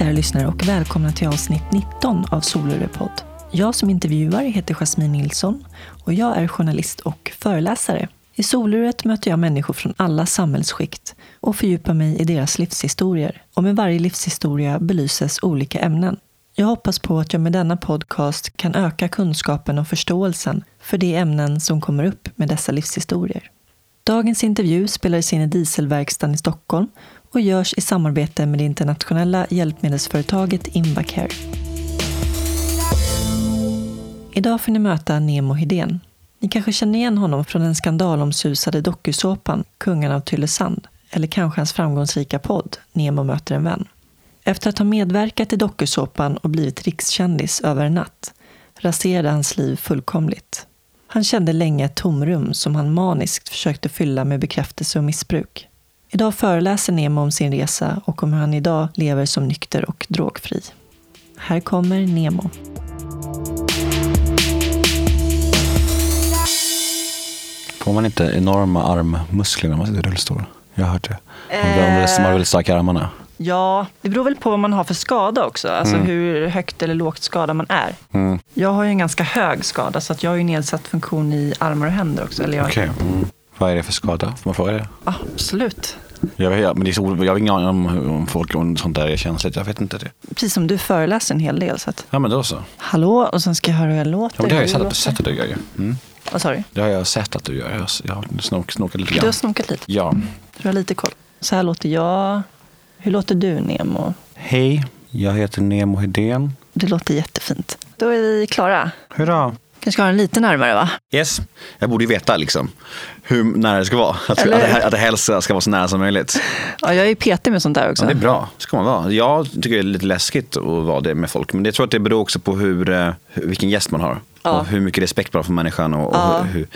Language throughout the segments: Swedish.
Kära lyssnare och välkomna till avsnitt 19 av Solurepodd. Jag som intervjuar heter Jasmine Nilsson och jag är journalist och föreläsare. I Soluret möter jag människor från alla samhällsskikt och fördjupar mig i deras livshistorier. Och med varje livshistoria belyses olika ämnen. Jag hoppas på att jag med denna podcast kan öka kunskapen och förståelsen för de ämnen som kommer upp med dessa livshistorier. Dagens intervju spelades in i Dieselverkstaden i Stockholm och görs i samarbete med det internationella hjälpmedelsföretaget Invacare. Idag får ni möta Nemo Hedén. Ni kanske känner igen honom från den skandalomsusade dokusåpan Kungarna av Tylösand eller kanske hans framgångsrika podd Nemo möter en vän. Efter att ha medverkat i dokusåpan och blivit rikskändis över en natt raserade hans liv fullkomligt. Han kände länge ett tomrum som han maniskt försökte fylla med bekräftelse och missbruk. Idag föreläser Nemo om sin resa och om hur han idag lever som nykter och drogfri. Här kommer Nemo. Får man inte enorma armmuskler när man sitter i rullstol? Jag har hört det. Man Man har väldigt starka armarna. Ja, det beror väl på vad man har för skada också. Alltså Mm. hur högt eller lågt skadad man är. Mm. Jag har ju en ganska hög skada så att jag har ju nedsatt funktion i armar och händer också. Eller jag, Okej. Mm. Vad är det för skada? Får man fråga det? Absolut. Jag, vet, men det är så, jag har ingen aning om, om folk om sånt där är känsligt. Jag vet inte det. Precis som du föreläser en hel del. Så att, Ja men då så. hallå, och sen ska jag höra hur jag låter. Ja, men det har jag sett sett att du gör ju. Mm. Vad sa du? Det har jag sett att du gör. Jag jag har snok, snokat lite Du har grann. snokat lite. Ja. Du har lite koll. Så här låter jag. Hur låter du, Nemo? Hej, jag heter Nemo Hedén. Det låter jättefint. Då är vi klara. Hurra. Kanske ha den lite närmare, va? Yes. Jag borde ju veta liksom hur nära det ska vara. Att, att, Eller det, att det helst ska vara så nära som möjligt. Ja, jag är petig med sånt där också. Ja, det är bra, ska man vara. Jag tycker det är lite läskigt att vara det med folk. Men jag tror att det beror också på hur, eh, hur, vilken gäst man har. Ja. Och hur mycket respekt man har för människan. Och, och Ja. hur,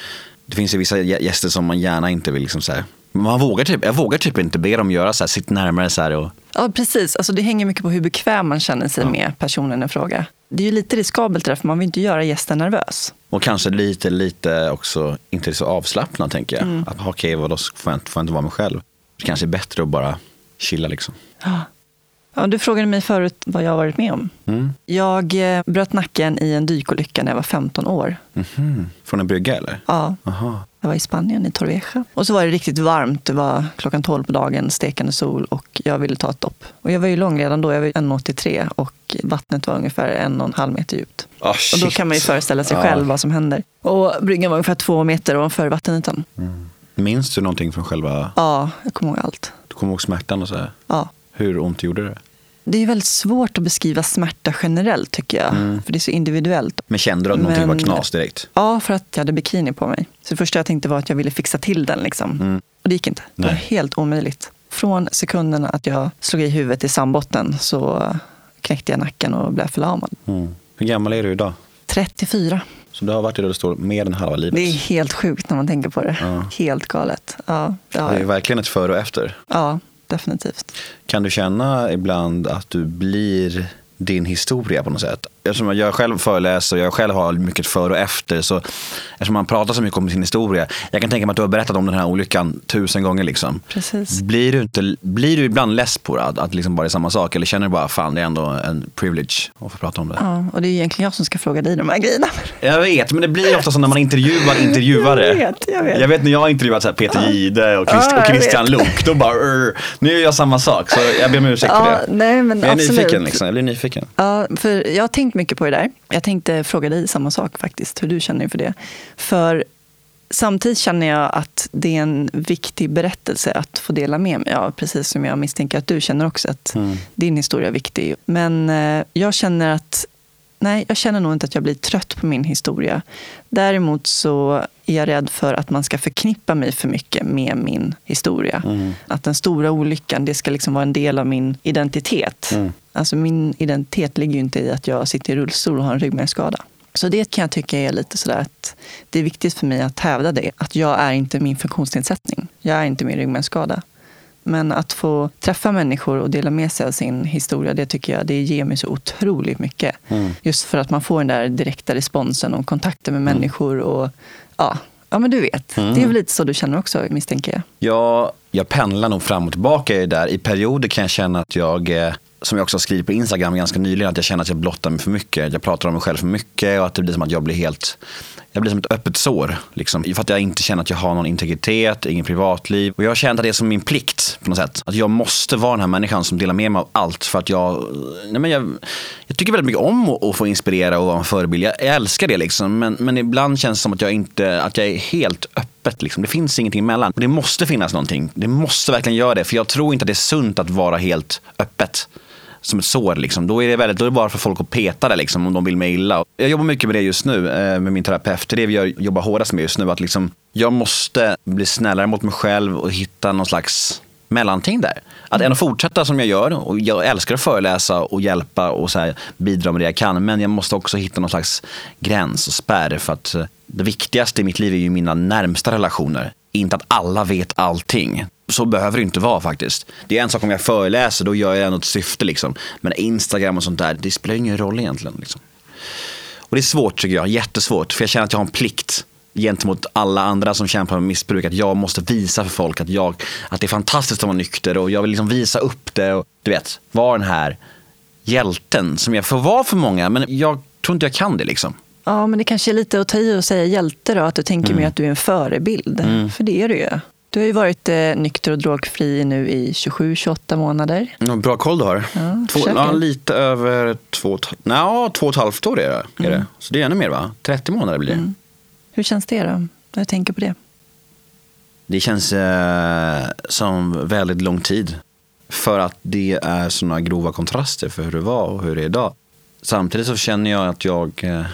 det finns ju vissa gä- gäster som man gärna inte vill liksom så här. Man vågar typ, jag vågar typ inte be dem göra så här, sitt närmare så här och Ja, precis. Alltså, det hänger mycket på hur bekväm man känner sig Ja. med personen i fråga. Det är ju lite riskabelt där, för man vill inte göra gästen nervös. Och kanske lite, lite också inte så avslappnad tänker jag. Mm. Att okej, vadå, får jag, inte, får jag inte vara mig själv? Det kanske är bättre att bara chilla liksom. Ja. Ja, du frågade mig förut vad jag har varit med om. Mm. Jag eh, bröt nacken i en dykolycka när jag var 15 år. Mhm. Från en brygga eller? Ja, Aha. Jag var i Spanien, i Torrevieja. Och så var det riktigt varmt. Det var klockan 12 på dagen, stekande sol och jag ville ta ett dopp. Och jag var ju lång redan då, jag var ju 1,83 och vattnet var ungefär en och en halv meter djupt. Oh, Och då kan man ju föreställa sig Ja. själv vad som händer. Och bryggan var ungefär två meter ovanför vattenytan. Minns du någonting från själva, Ja, jag kommer ihåg allt. du kommer ihåg smärtan och så här? Ja. Hur ont gjorde det? Det är väldigt svårt att beskriva smärta generellt tycker jag. Mm. För det är så individuellt. Men kände du att någonting Men- var knas direkt? Ja, för att jag hade bikini på mig. Så det första jag tänkte var att jag ville fixa till den. Liksom. Mm. Och det gick inte. Det var Nej. helt omöjligt. Från sekunderna att jag slog i huvudet i sandbotten så knäckte jag nacken och blev förlamad. Mm. Hur gammal är du idag? 34. Så du har varit i rullstol mer än halva livet? Det är helt sjukt när man tänker på det. Ja. Helt galet. Ja, det Det är verkligen ett före och efter. Ja, definitivt. Kan du känna ibland att du blir din historia på något sätt? Eftersom jag själv föreläser och jag själv har mycket före och efter så eftersom man pratar så mycket om sin historia. Jag kan tänka mig att du har berättat om den här olyckan tusen gånger liksom. Precis. Blir du, inte, blir du ibland less på det? Att, att liksom bara är samma sak? Eller känner du bara fan det är ändå en privilege att få prata om det? Ja, och det är egentligen jag som ska fråga dig de här grejerna. Jag vet, men det blir ofta så när man intervjuar intervjuare. Jag vet, jag vet. Jag vet när jag har intervjuat så här Peter Jihde och, Christ, Ja, och Christian. Luuk, då bara "Urr." nu gör jag samma sak. Så jag ber om ursäkt för Ja, det. nej, men Men jag är absolut. nyfiken liksom, jag blir nyfiken. Ja, för jag har tänkt mycket på det där. Jag tänkte fråga dig samma sak faktiskt, hur du känner inför det. För samtidigt känner jag att det är en viktig berättelse att få dela med mig av. Precis som jag misstänker att du känner också att Mm. din historia är viktig. Men eh, jag känner att Nej, jag känner nog inte att jag blir trött på min historia. Däremot så är jag rädd för att man ska förknippa mig för mycket med min historia. Mm. Att den stora olyckan, det ska liksom vara en del av min identitet. Mm. Alltså min identitet ligger ju inte i att jag sitter i rullstol och har en ryggmärgsskada. Så det kan jag tycka är lite sådär att det är viktigt för mig att hävda det. Att jag är inte min funktionsnedsättning. Jag är inte min ryggmärgsskada. Men att få träffa människor och dela med sig av sin historia, det tycker jag det ger mig så otroligt mycket. Mm. Just för att man får den där direkta responsen och kontakten med människor. Och, ja, ja, men du vet. Mm. Det är väl lite så du känner också, misstänker jag. Jag, jag pendlar nog fram och tillbaka i där. I perioder kan jag känna att jag eh, som jag också har skrivit på Instagram ganska nyligen, att jag känner att jag blottar mig för mycket. Jag pratar om mig själv för mycket och att det blir som att jag blir helt jag blir som ett öppet sår. Liksom, för att jag inte känner att jag har någon integritet, ingen privatliv. Och jag har känt att det är som min plikt på något sätt. Att jag måste vara den här människan som delar med mig av allt. För att jag, nej men jag, jag tycker väldigt mycket om att, att få inspirera och vara en förebild. Jag, jag älskar det liksom. Men, men ibland känns det som att jag, inte, att jag är helt öppet. Liksom. Det finns ingenting emellan. Och det måste finnas någonting. Det måste verkligen göra det. För jag tror inte att det är sunt att vara helt öppet som ett sår. Liksom. Då, är det väldigt, då är det bara för folk att peta det liksom, om de vill mig illa. Jag jobbar mycket med det just nu eh, med min terapeut. Det är det vi jobbar hårdast med just nu. Att liksom, jag måste bli snällare mot mig själv och hitta någon slags mellanting där. Att ändå fortsätta som jag gör. Och jag älskar att föreläsa och hjälpa och så här, bidra med det jag kan. Men jag måste också hitta någon slags gräns och spärr. För att eh, det viktigaste i mitt liv är ju mina närmsta relationer. Inte att alla vet allting. Så behöver det inte vara faktiskt. Det är en sak om jag föreläser, då gör jag något syfte. Liksom. Men Instagram och sånt där, det spelar ingen roll egentligen. Liksom. Och det är svårt tycker jag, jättesvårt. För jag känner att jag har en plikt gentemot alla andra som kämpar med missbruk. Att jag måste visa för folk att, jag, att det är fantastiskt att vara nykter och jag vill liksom visa upp det. Och, du vet, vara den här hjälten som jag får vara för många. Men jag tror inte jag kan det liksom. Ja, men det kanske är lite att ta i och säga hjälte då, att du tänker mm. mer att du är en förebild. Mm. För det är du ju. Du har ju varit eh, nykter och drogfri nu i 27-28 månader. Ja, bra koll du har. Ja, två, ja, lite över två, ja, två och ett halvt år är det. Är det. Mm. Så det är ännu mer va? 30 månader blir det. Mm. Hur känns det då, när du tänker på det? Det känns eh, som väldigt lång tid. För att det är sådana grova kontraster för hur det var och hur det är idag. Samtidigt så känner jag att jag eh,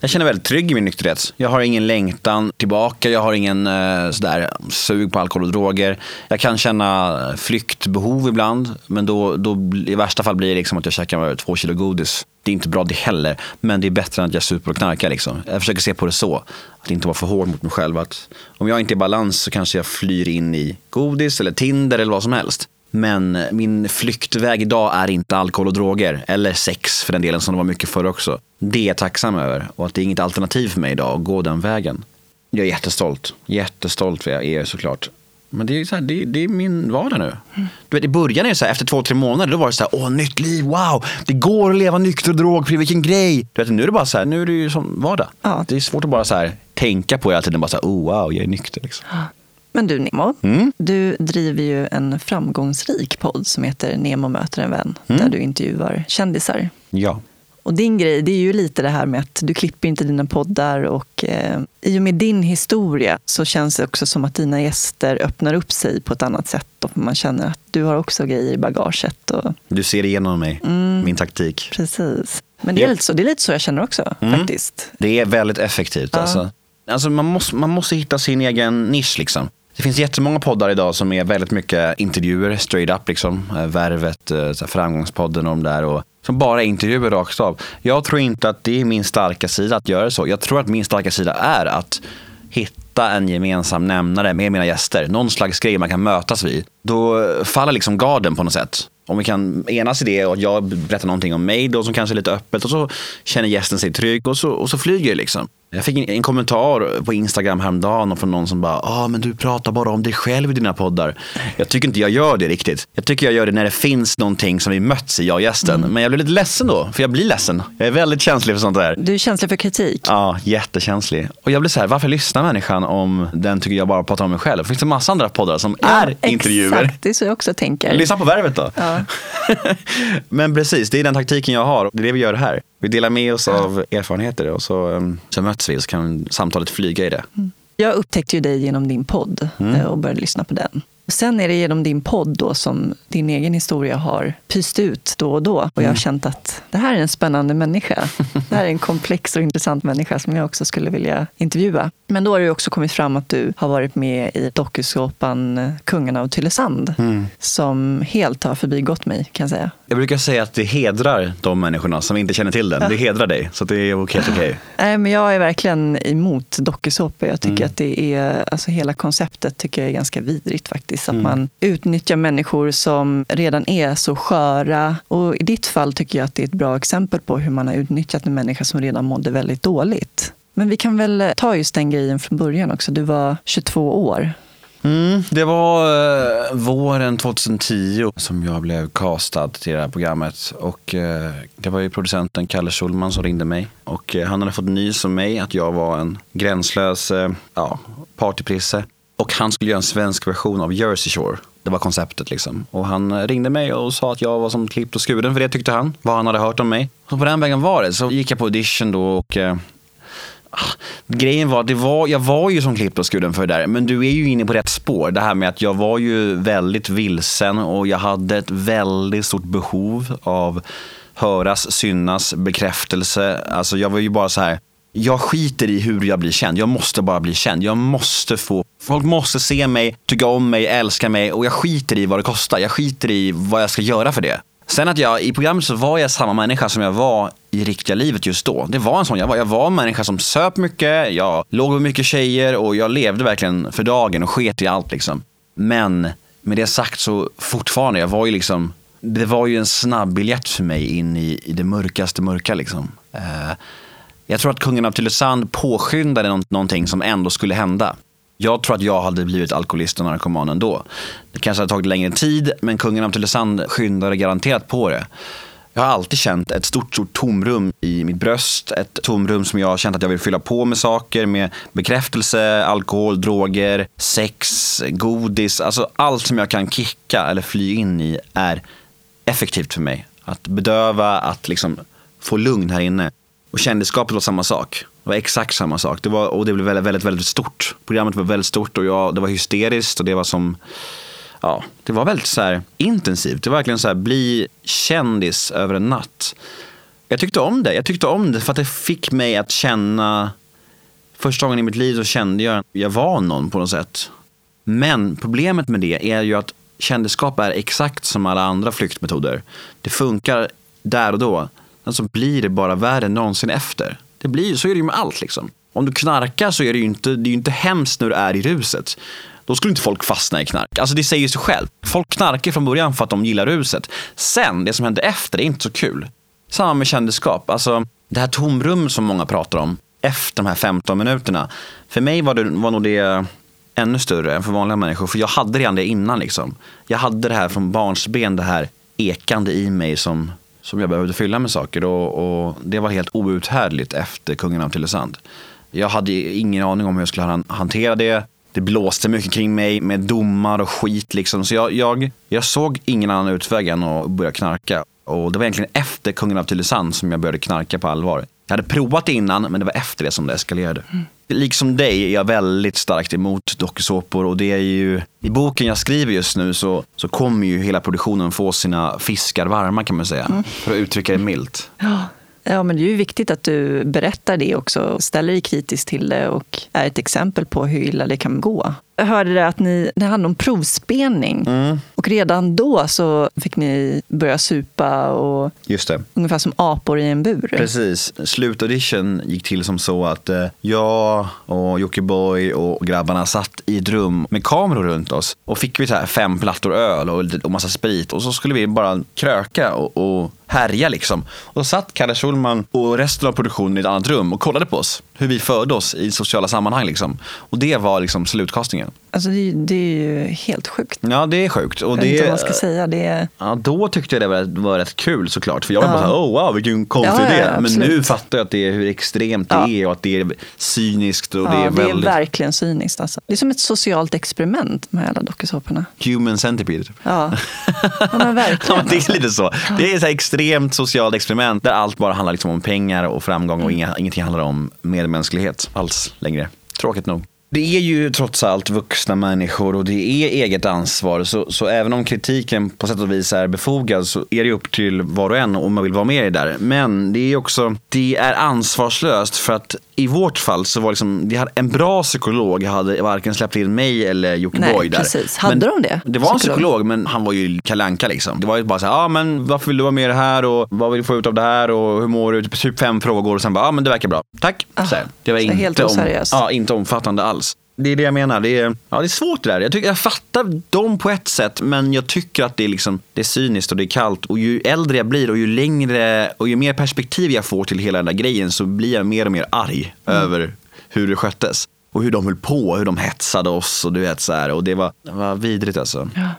jag känner mig väldigt trygg i min nykterhet. Jag har ingen längtan tillbaka, jag har ingen eh, sådär, sug på alkohol och droger. Jag kan känna flyktbehov ibland, men då, då i värsta fall blir det liksom att jag käkar två kilo godis. Det är inte bra det heller, men det är bättre än att jag super och knarkar. Liksom. Jag försöker se på det så, att inte vara för hård mot mig själv. Att om jag inte är i balans så kanske jag flyr in i godis eller Tinder eller vad som helst. Men min flyktväg idag är inte alkohol och droger, eller sex för den delen som det var mycket förr också. Det är jag tacksam över och att det är inget alternativ för mig idag att gå den vägen. Jag är jättestolt, jättestolt för jag är såklart. Men det är, så här, det, det, är min vardag nu. Mm. Du vet, I början, är så här, efter två, tre månader, då var det så här, åh, nytt liv, wow, det går att leva nykter och drogfri, vilken grej. Du vet, nu är det bara så här, nu är det ju som vardag. Ja. Det är svårt att bara så här, tänka på hela tiden, bara så här, oh, wow, jag är nykter. Liksom. Men du Nemo, mm. du driver ju en framgångsrik podd som heter Nemo möter en vän, mm. där du intervjuar kändisar. Ja. Och din grej, det är ju lite det här med att du klipper inte dina poddar och eh, i och med din historia så känns det också som att dina gäster öppnar upp sig på ett annat sätt och man känner att du har också grejer i bagaget. Och... Du ser igenom mig, mm. min taktik. Precis. Men det är, lite så, det är lite så jag känner också mm. faktiskt. Det är väldigt effektivt. Ja. Alltså. Alltså man, måste, man måste hitta sin egen nisch. Liksom. Det finns jättemånga poddar idag som är väldigt mycket intervjuer, straight up. Liksom. Eh, Värvet, eh, Framgångspodden och de där. Och, som bara är intervjuer rakt av. Jag tror inte att det är min starka sida att göra så. Jag tror att min starka sida är att hitta en gemensam nämnare med mina gäster. Någon slags grej man kan mötas vid. Då faller liksom garden på något sätt. Om vi kan enas i det och jag berättar någonting om mig då som kanske är lite öppet och så känner gästen sig trygg och så, och så flyger det liksom. Jag fick en, en, kommentar på Instagram häromdagen från någon som bara, ah, men du pratar bara om dig själv i dina poddar. Jag tycker inte jag gör det riktigt. Jag tycker jag gör det när det finns någonting som vi möts i, jag och gästen. Mm. Men jag blir lite ledsen då, för jag blir ledsen. Jag är väldigt känslig för sånt där. Du är känslig för kritik? Ja, jättekänslig. Och jag blir så här, varför lyssnar människan om den tycker jag bara pratar om mig själv? Det finns en massa andra poddar som ja, är exakt. intervjuer. Exakt, det är så jag också tänker. Lyssna på Värvet då. Ja. men precis, det är den taktiken jag har. Det är det vi gör här. Vi delar med oss av erfarenheter och så, um, så möts vi och så kan samtalet flyga i det. Mm. Jag upptäckte ju dig genom din podd mm. Eh, och började lyssna på den. Sen är det genom din podd då som din egen historia har pyst ut då och då. Och jag har mm. känt att det här är en spännande människa. Det här är en komplex och intressant människa som jag också skulle vilja intervjua. Men då har det också kommit fram att du har varit med i dokusåpan Kungarna av Tylösand. Mm. Som helt har förbigått mig kan jag säga. Jag brukar säga att det hedrar de människorna som inte känner till den. Det hedrar dig, så det är helt okej. Okay. Nej, men jag är verkligen emot dokusåpor. Jag tycker mm. att det är, alltså hela konceptet tycker jag är ganska vidrigt faktiskt. Att mm. man utnyttjar människor som redan är så sköra. Och i ditt fall tycker jag att det är ett bra exempel på hur man har utnyttjat en människa som redan mådde väldigt dåligt. Men vi kan väl ta just den grejen från början också. Du var 22 år Mm, det var eh, våren 2010 som jag blev castad till det här programmet. Och eh, det var ju producenten Kalle Schulman som ringde mig. Och eh, han hade fått nys om mig att jag var en gränslös eh, ja, partyprisse. Och han skulle göra en svensk version av Jersey Shore. Det var konceptet liksom. Och han ringde mig och sa att jag var som klippt och skuren för det tyckte han. Vad han hade hört om mig. Och på den vägen var det. Så gick jag på audition då och eh, ah, Grejen var, det var, jag var ju som klippt och skuren för det där, men du är ju inne på rätt spår. Det här med att jag var ju väldigt vilsen och jag hade ett väldigt stort behov av höras, synas, bekräftelse. Alltså jag var ju bara så här, jag skiter i hur jag blir känd. Jag måste bara bli känd. Jag måste få, folk måste se mig, tycka om mig, älska mig och jag skiter i vad det kostar. Jag skiter i vad jag ska göra för det. Sen att jag i programmet så var jag samma människa som jag var i riktiga livet just då. Det var en sån jag var. Jag var en människa som söp mycket, jag låg med mycket tjejer och jag levde verkligen för dagen och sket i allt liksom. Men med det sagt så fortfarande, jag var ju liksom, det var ju en snabb biljett för mig in i, i det mörkaste mörka liksom. Uh, jag tror att kungen av Tylösand påskyndade någonting som ändå skulle hända. Jag tror att jag hade blivit alkoholist och narkoman ändå. Det kanske hade tagit längre tid, men kungen av Tylösand skyndade garanterat på det. Jag har alltid känt ett stort, stort tomrum i mitt bröst. Ett tomrum som jag har känt att jag vill fylla på med saker, med bekräftelse, alkohol, droger, sex, godis. Alltså allt som jag kan kicka eller fly in i är effektivt för mig. Att bedöva, att liksom få lugn här inne. Och kändisskapet var samma sak. Det var exakt samma sak. Det var, och det blev väldigt, väldigt, väldigt stort. Programmet var väldigt stort och jag, det var hysteriskt och det var som ja, det var väldigt så här intensivt. Det var verkligen så här, bli kändis över en natt. Jag tyckte om det. Jag tyckte om det för att det fick mig att känna, första gången i mitt liv så kände jag att jag var någon på något sätt. Men problemet med det är ju att kändisskap är exakt som alla andra flyktmetoder. Det funkar där och då. Alltså blir det bara värre än någonsin efter. Det blir, så är det ju med allt liksom. Om du knarkar så är det ju inte, det är ju inte hemskt när du är i ruset. Då skulle inte folk fastna i knark. Alltså det säger sig själv. Folk knarkar från början för att de gillar ruset. Sen, det som händer efter, det är inte så kul. Samma med kändisskap. Alltså det här tomrum som många pratar om efter de här 15 minuterna. För mig var, det, var nog det ännu större än för vanliga människor. För jag hade redan det innan. Liksom. Jag hade det här från barnsben, det här ekande i mig som, som jag behövde fylla med saker. Och, och det var helt outhärdligt efter Kungen av Tylösand. Jag hade ingen aning om hur jag skulle hantera det det blåste mycket kring mig med domar och skit. Liksom. Så jag, jag, jag såg ingen annan utväg än att börja knarka. Och det var egentligen efter Kungen av Tylösand som jag började knarka på allvar. Jag hade provat det innan, men det var efter det som det eskalerade. Mm. Liksom dig är jag väldigt starkt emot dokusåpor och det är ju, i boken jag skriver just nu så, så kommer ju hela produktionen få sina fiskar varma kan man säga. Mm. För att uttrycka det milt. Ja. Ja, men det är ju viktigt att du berättar det också, ställer dig kritiskt till det och är ett exempel på hur illa det kan gå. Hörde att ni, det handlade om provspelning. Mm. Och redan då så fick ni börja supa och Just det. ungefär som apor i en bur. Precis. Slutaudition gick till som så att eh, jag och Jockiboi och grabbarna satt i ett rum med kameror runt oss. Och fick vi så här fem plattor öl och, och massa sprit. Och så skulle vi bara kröka och, och härja liksom. Och då satt Kalle Schulman och resten av produktionen i ett annat rum och kollade på oss. Hur vi förde oss i sociala sammanhang liksom. Och det var liksom slutkastningen. Alltså det, det är ju helt sjukt. Ja, det är sjukt. Och jag vet inte vad man ska säga. Det är... ja, då tyckte jag det var, var rätt kul såklart. För jag var ja. bara så här, oh wow, vilken konstig ja, idé. Ja, Men nu fattar jag att det är, hur extremt det är och att det är cyniskt. Och det är, väldigt... det är verkligen cyniskt. Alltså. Det är som ett socialt experiment, här alla dokusåporna. Human centipede. Ja, men verkligen. det är alltså. lite så. Det är ett extremt socialt experiment där allt bara handlar liksom om pengar och framgång och mm. inga, ingenting handlar om medmänsklighet alls längre. Tråkigt nog. Det är ju trots allt vuxna människor och det är eget ansvar. Så, så även om kritiken på sätt och vis är befogad så är det upp till var och en om man vill vara med i det där. Men det är också, det är ansvarslöst för att i vårt fall så var liksom, vi hade en bra psykolog hade varken släppt in mig eller Jockiboi där. Precis. Hade men de det? Det var en psykolog men han var ju kalanka liksom. Det var ju bara så här, ah, men varför vill du vara med i det här och vad vill du få ut av det här och hur mår du? Typ fem frågor och sen bara, ja ah, men det verkar bra. Tack. Ah, så här. Det var inte, helt. Om, ja, inte omfattande alls. Det är det jag menar. Det är, ja, det är svårt det där. Jag, tycker, jag fattar dem på ett sätt, men jag tycker att det är, liksom, det är cyniskt och det är kallt. Och ju äldre jag blir och ju längre och ju mer perspektiv jag får till hela den där grejen så blir jag mer och mer arg mm. över hur det sköttes. Och hur de höll på, hur de hetsade oss och du vet så här. Och det var, det var vidrigt alltså. Ja.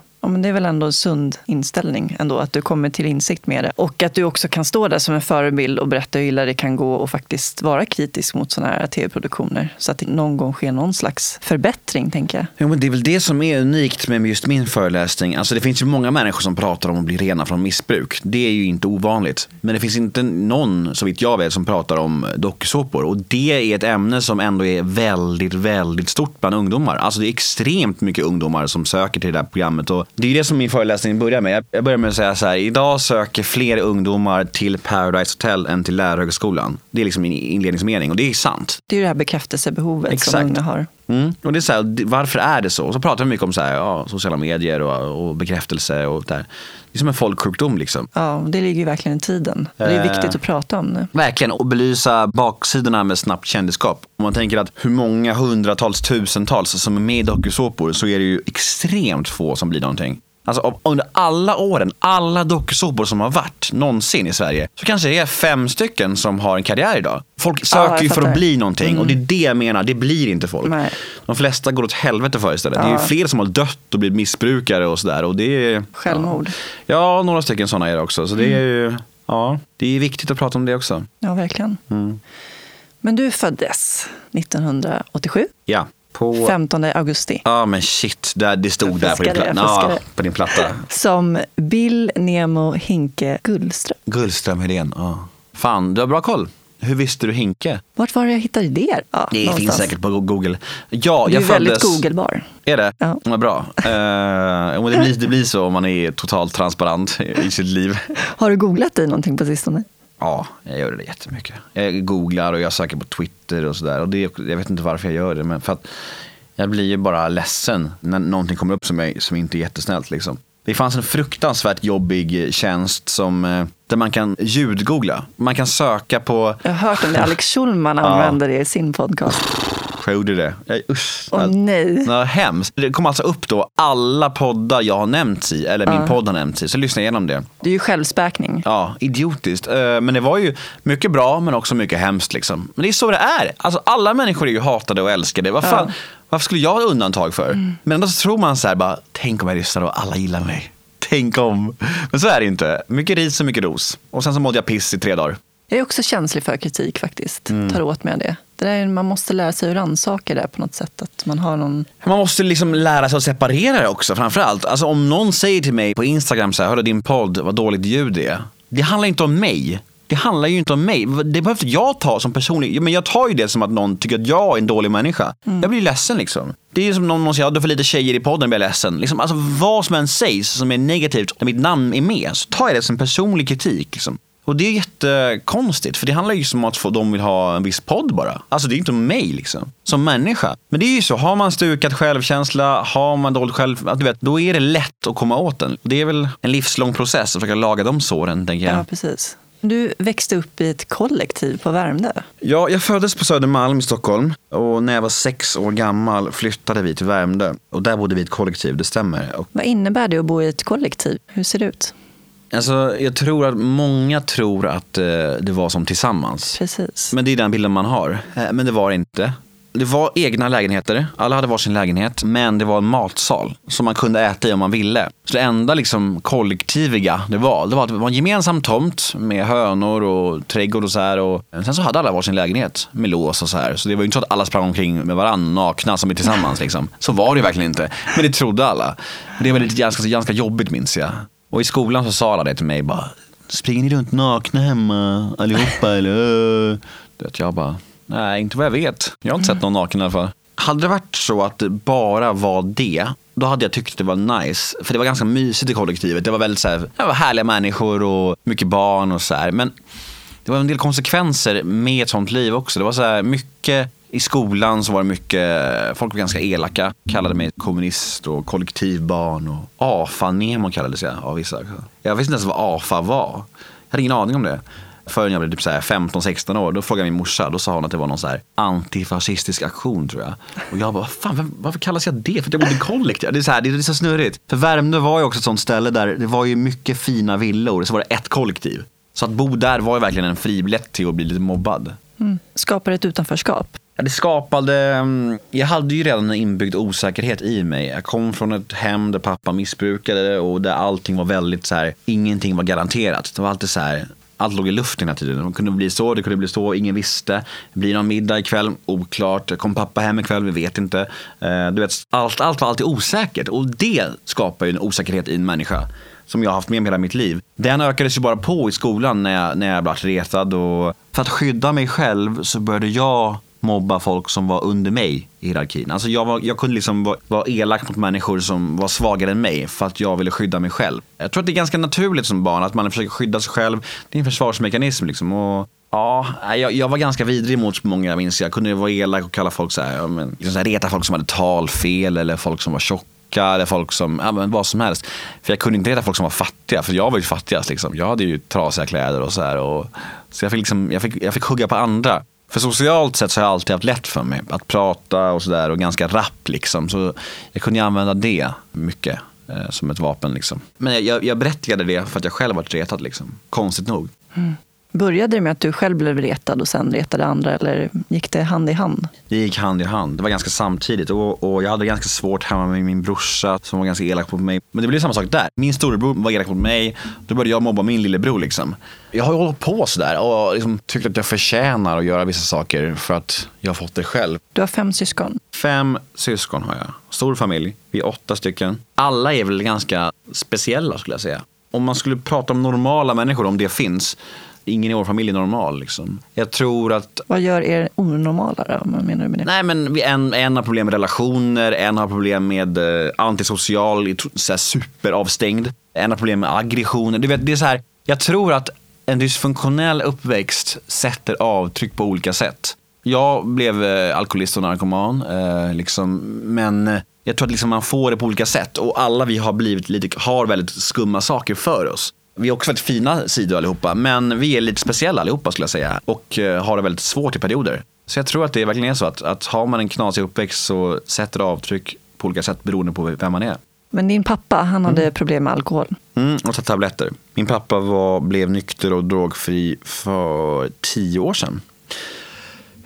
Det är väl ändå en sund inställning ändå, att du kommer till insikt med det. Och att du också kan stå där som en förebild och berätta hur illa det kan gå och faktiskt vara kritisk mot sådana här tv-produktioner. Så att det någon gång sker någon slags förbättring, tänker jag. Jo, men det är väl det som är unikt med just min föreläsning. Alltså det finns ju många människor som pratar om att bli rena från missbruk. Det är ju inte ovanligt. Men det finns inte någon, så vitt jag vet, som pratar om dokusåpor. Och det är ett ämne som ändå är väldigt, väldigt stort bland ungdomar. Alltså det är extremt mycket ungdomar som söker till det här programmet. Och det är det som min föreläsning börjar med. Jag börjar med att säga så här, idag söker fler ungdomar till Paradise Hotel än till Lärarhögskolan. Det är liksom min inledningsmening och det är sant. Det är det här bekräftelsebehovet Exakt. som unga har. Mm. Och det är så här, varför är det så? Och så pratar vi mycket om så här, ja, sociala medier och, och bekräftelse och där. Det är som en folksjukdom liksom. Ja, det ligger ju verkligen i tiden. Det är Eh. viktigt att prata om det. Verkligen, och belysa baksidorna med snabbt kändisskap. Om man tänker att hur många hundratals, tusentals som är med i dokusåpor så är det ju extremt få som blir någonting. Alltså under alla åren, alla dokusåpor som har varit någonsin i Sverige, så kanske det är fem stycken som har en karriär idag. Folk söker jag ju för. Mm. att bli någonting och det är det jag menar, det blir inte folk. Nej. De flesta går åt helvete för istället. Det är Ja. fler som har dött och blivit missbrukare och sådär. Och det är, Självmord. Ja, några stycken sådana är det också. Så det är ju, ja, det är viktigt att prata om det också. Ja, verkligen. Mm. Men du föddes 1987, Ja, på... 15 augusti. Ja men shit, där, det stod där på din, fuskade, pla- jag fuskade. ja, på din platta. Som Bill Nemo Hinke Gullström. Gullström Helén, ja. Fan, du har bra koll. Hur visste du Hinke? Vart var det jag hittade det? Ja, Det någonstans. finns säkert på Google. Ja, Du är jag väldigt föddes... googlebar. Är det? Ja. Vad bra. Uh, det, blir, det blir så om man är totalt transparent i, i sitt liv. Har du googlat dig någonting på sistone? Ja, jag gör det jättemycket. Jag googlar och jag söker på Twitter och sådär. Och det, jag vet inte varför jag gör det, men för att jag blir ju bara ledsen när någonting kommer upp som, är, som inte är jättesnällt. Liksom. Det fanns en fruktansvärt jobbig tjänst som, eh, där man kan ljudgoogla. Man kan söka på, Jag har hört om det. Alex Schulman använder det i sin podcast. Jag gjorde det. Jag, usch. Åh nej. Ja, hemskt. Det kom alltså upp då alla poddar jag har nämnts i, eller min podd har nämnts i. Så lyssna igenom det. Det är ju självspäkning. Ja, idiotiskt. Eh, Men det var ju mycket bra men också mycket hemskt. Liksom. Men det är så det är. Alltså, alla människor är ju hatade och älskade. Vad fan, Varför skulle jag ha undantag för? Men ändå så tror man så här bara, tänk om jag lyssnar och alla gillar mig. Tänk om. Men så är det inte. Mycket ris och mycket ros. Och sen så mådde jag piss i tre dagar. Jag är också känslig för kritik faktiskt. Mm. Tar åt mig det. Det där, är- man måste lära sig hur rannsaka det på något sätt. Att man har någon... Man måste liksom lära sig att separera det också framförallt. Alltså om någon säger till mig på Instagram så här, hörru din podd, vad dåligt ljud det är. Det handlar inte om mig. Det handlar ju inte om mig. Det behöver jag ta som personlig. Men jag tar ju det som att någon tycker att jag är en dålig människa. Jag blir ledsen liksom. Det är som någon någon säger, ja, du för lite tjejer i podden, blir jag ledsen. Liksom, alltså vad som än sägs som är negativt när mitt namn är med, så tar jag det som personlig kritik. Liksom. Och det är jättekonstigt, för det handlar ju om att få, de vill ha en viss podd bara. Alltså det är inte om mig liksom, som människa. Men det är ju så, har man stukat självkänsla, har man dåligt själv, att du vet, då är det lätt att komma åt den. Det är väl en livslång process att försöka laga de såren, tänker jag. Ja, precis. Du växte upp i ett kollektiv på Värmdö. Ja, jag föddes på Södermalm i Stockholm och när jag var sex år gammal flyttade vi till Värmdö. Och där bodde vi i ett kollektiv, det stämmer. Vad innebär det att bo i ett kollektiv? Hur ser det ut? Alltså, jag tror att många tror att eh, det var som tillsammans. Precis. Men det är den bilden man har. Eh, Men det var det inte. Det var egna lägenheter, alla hade varsin lägenhet, men det var en matsal som man kunde äta i om man ville. Så det enda liksom kollektiviga det var, det var att det var en gemensam tomt med hönor och trädgård och så här. Och sen så hade alla varsin lägenhet med lås och så här. Så det var ju inte så att alla sprang omkring med varandra nakna som är tillsammans. Liksom. Så var det ju verkligen inte. Men det trodde alla. Det var lite ganska, ganska jobbigt minns jag. Och i skolan så sa alla det till mig bara, springer ni runt nakna hemma allihopa eller? Det Du vet, jag bara, nej inte vad jag vet. Jag har inte sett någon naken i alla fall. Hade det varit så att det bara var det, då hade jag tyckt det var nice. För det var ganska mysigt i kollektivet. Det var väldigt så här, det var härliga människor och mycket barn och så här. Men det var en del konsekvenser med ett sånt liv också. Det var så här mycket i skolan så var det mycket, folk var ganska elaka. Kallade mig kommunist och kollektivbarn och AFA-Nemo kallades jag av vissa. Jag visste inte ens vad AFA var. Jag hade ingen aning om det. Förrän jag blev typ 15-16 år, då frågade min morsa, då sa hon att det var någon så här antifascistisk aktion tror jag. Och jag bara, vad fan, vem- varför kallas jag det? För att jag bodde i kollektiv. Det är, så här, det är så snurrigt. För Värmdö var ju också ett sånt ställe där det var ju mycket fina villor, så var det ett kollektiv. Så att bo där var ju verkligen en fribiljett till att bli lite mobbad. Mm. Skapar ett utanförskap. Ja, det skapade, mm, jag hade ju redan en inbyggd osäkerhet i mig. Jag kom från ett hem där pappa missbrukade och där allting var väldigt så här, ingenting var garanterat. Det var alltid så här, allt låg i luften hela tiden. Det kunde bli så, det kunde bli så, ingen visste. Blir någon middag ikväll? Oklart. Kom pappa hem ikväll? Vi vet inte. Eh, du vet, allt, allt var alltid osäkert och det skapar ju en osäkerhet i en människa som jag har haft med mig hela mitt liv. Den ökades ju bara på i skolan när jag, när jag blev retad. Och för att skydda mig själv så började jag mobba folk som var under mig i hierarkin. Alltså jag, var, jag kunde liksom vara, vara elak mot människor som var svagare än mig för att jag ville skydda mig själv. Jag tror att det är ganska naturligt som barn att man försöker skydda sig själv. Det är en försvarsmekanism liksom. Och Ja, jag, jag, var ganska vidrig mot många, jag minns jag. kunde vara elak och kalla folk så här, men, liksom så här, reta folk som hade talfel eller folk som var tjocka eller folk som, ja men vad som helst. För jag kunde inte reta folk som var fattiga, för jag var ju fattigast liksom. Jag hade ju trasiga kläder och så här. Och, så jag fick, liksom, jag, fick, jag fick hugga på andra. För socialt sett så har jag alltid haft lätt för mig att prata och sådär och ganska rapp liksom. Så jag kunde använda det mycket eh, som ett vapen liksom. Men jag, jag berättigade det för att jag själv varit retad liksom. Konstigt nog. Mm. Började det med att du själv blev retad och sen retade andra eller gick det hand i hand? Det gick hand i hand. Det var ganska samtidigt och, och jag hade ganska svårt hemma med min brorsa som var ganska elak mot mig. Men det blev samma sak där. Min storebror var elak mot mig. Då började jag mobba min lillebror liksom. Jag har hållit på sådär och liksom tyckt att jag förtjänar att göra vissa saker för att jag har fått det själv. Du har fem syskon? Fem syskon har jag. Stor familj. Vi är åtta stycken. Alla är väl ganska speciella skulle jag säga. Om man skulle prata om normala människor, om det finns, ingen i vår familj är normal. Liksom. Jag tror att... Vad gör er onormala då? Vad menar du med det? Nej, men en, en har problem med relationer, en har problem med eh, antisocial, så här, superavstängd. En har problem med aggressioner. Du vet, det är så här, jag tror att en dysfunktionell uppväxt sätter avtryck på olika sätt. Jag blev eh, alkoholist och narkoman, eh, liksom, men eh, jag tror att liksom man får det på olika sätt och alla vi har blivit lite, har väldigt skumma saker för oss. Vi har också väldigt fina sidor allihopa, men vi är lite speciella allihopa skulle jag säga. Och eh, har det väldigt svårt i perioder. Så jag tror att det verkligen är så att, att har man en knasig uppväxt så sätter det avtryck på olika sätt beroende på vem man är. Men din pappa, han hade mm. problem med alkohol? Mm, och ta tabletter. Min pappa var, blev nykter och drogfri för tio år sedan.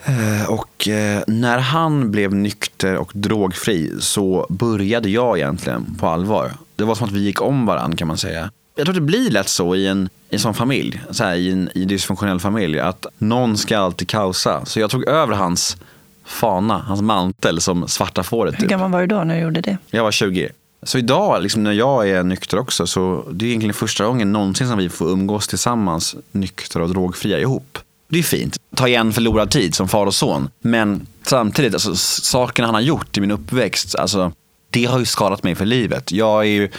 Eh, och eh, när han blev nykter och drogfri så började jag egentligen på allvar. Det var som att vi gick om varandra kan man säga jag tror det blir lätt så i en, i en sån familj, så här, i en i dysfunktionell familj, att någon ska alltid kaosa. Så jag tog över hans fana, hans mantel som svarta fåret. Hur typ. gammal var du då när du gjorde det? Jag var 20. Så idag, liksom när jag är nykter också, så det är egentligen första gången någonsin som vi får umgås tillsammans nyktra och drogfria ihop. Det är fint. Ta igen förlorad tid som far och son. Men samtidigt, alltså, sakerna han har gjort i min uppväxt, alltså, det har ju skadat mig för livet. Jag är ju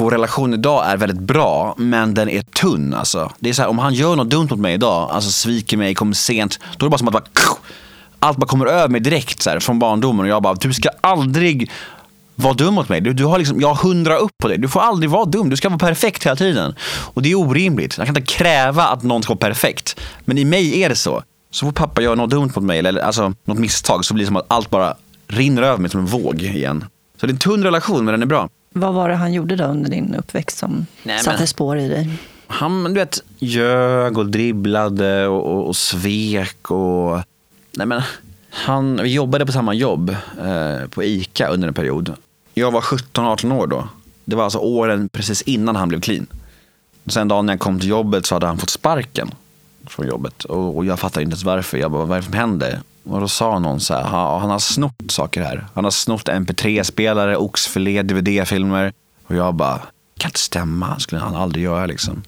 vår relation idag är väldigt bra, men den är tunn. Alltså. Det är så här, om han gör något dumt mot mig idag, alltså sviker mig, kommer sent, då är det bara som att bara, allt bara kommer över mig direkt så här, från barndomen. Och jag bara, du ska aldrig vara dum mot mig. Du, du har liksom, jag har hundra upp på dig. Du får aldrig vara dum. Du ska vara perfekt hela tiden. Och det är orimligt. Jag kan inte kräva att någon ska vara perfekt. Men i mig är det så. Så fort pappa gör något dumt mot mig, eller alltså, något misstag, så blir det som att allt bara rinner över mig som en våg igen. Så det är en tunn relation, men den är bra. Vad var det han gjorde då under din uppväxt som Nej, satte men, spår i dig? Han du vet, ljög och dribblade och, och, och svek. Och, nej men, han, vi jobbade på samma jobb eh, på ICA under en period. Jag var 17-18 år då. Det var alltså åren precis innan han blev clean. Sen dagen när jag kom till jobbet så hade han fått sparken från jobbet. Och, och jag fattade inte ens varför. Jag bara, vad är det som händer? Och då sa någon så här, han har snott saker här. Han har snott mp3-spelare, oxfilé, dvd-filmer. Och jag bara, det kan inte stämma, skulle han aldrig göra liksom.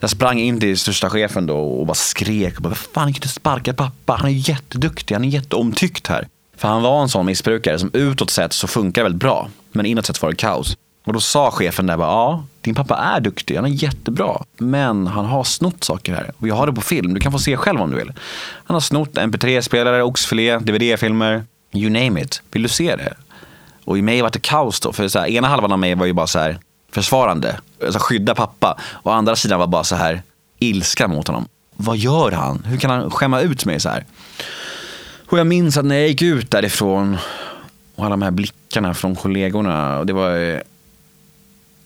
Jag sprang in till största chefen då och bara skrek. Och bara, fan, jag kan inte sparka pappa. Han är jätteduktig, han är jätteomtyckt här. För han var en sån missbrukare som utåt sett så funkar väldigt bra. Men inåt sett var det kaos. Och då sa chefen där bara, ja, din pappa är duktig, han är jättebra. Men han har snott saker här. Och jag har det på film, du kan få se själv om du vill. Han har snott mp3-spelare, oxfilé, dvd-filmer, you name it. Vill du se det? Och i mig var det kaos då, för så här, ena halvan av mig var ju bara så här försvarande, alltså skydda pappa. Och andra sidan var bara så här ilska mot honom. Vad gör han? Hur kan han skämma ut mig så här? Och jag minns att när jag gick ut därifrån och alla de här blickarna från kollegorna, och det var eh,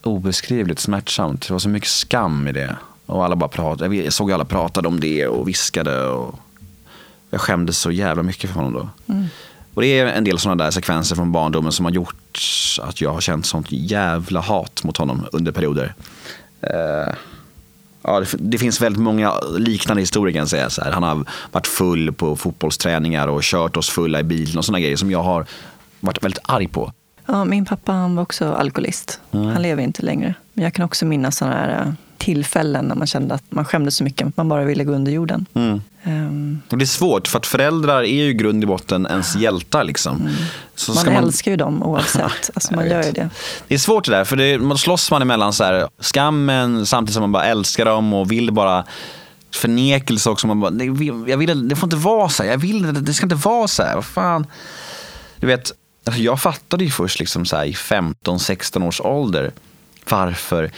obeskrivligt smärtsamt. Det var så mycket skam i det. Och alla bara pratade, jag såg alla pratade om det och viskade. Och Jag skämdes så jävla mycket för honom då. Mm. Och det är en del sådana där sekvenser från barndomen som har gjort att jag har känt sånt jävla hat mot honom under perioder. Uh, ja, det, det, finns väldigt många liknande historier kan jag säga. Så här. Han har varit full på fotbollsträningar och kört oss fulla i bilen och sådana grejer som jag har varit väldigt arg på. Ja, min pappa han var också alkoholist. Mm. Han lever inte längre. Men jag kan också minnas sådana här eh, tillfällen när man kände att man skämdes så mycket att man bara ville gå under jorden. Mm. Um, och det är svårt, för att föräldrar är ju grund i botten ens hjältar. Liksom. Mm. man, man älskar ju dem oavsett. alltså, man gör ju det. Det är svårt det där, för det, man slåss man emellan så här, skammen samtidigt som man bara älskar dem och vill bara förnekelse också. Man bara, jag vill, det får inte vara så här. Jag vill, det ska inte vara så här. Vad fan. Du vet, alltså jag fattade ju först liksom så här, i 15-16 års ålder varför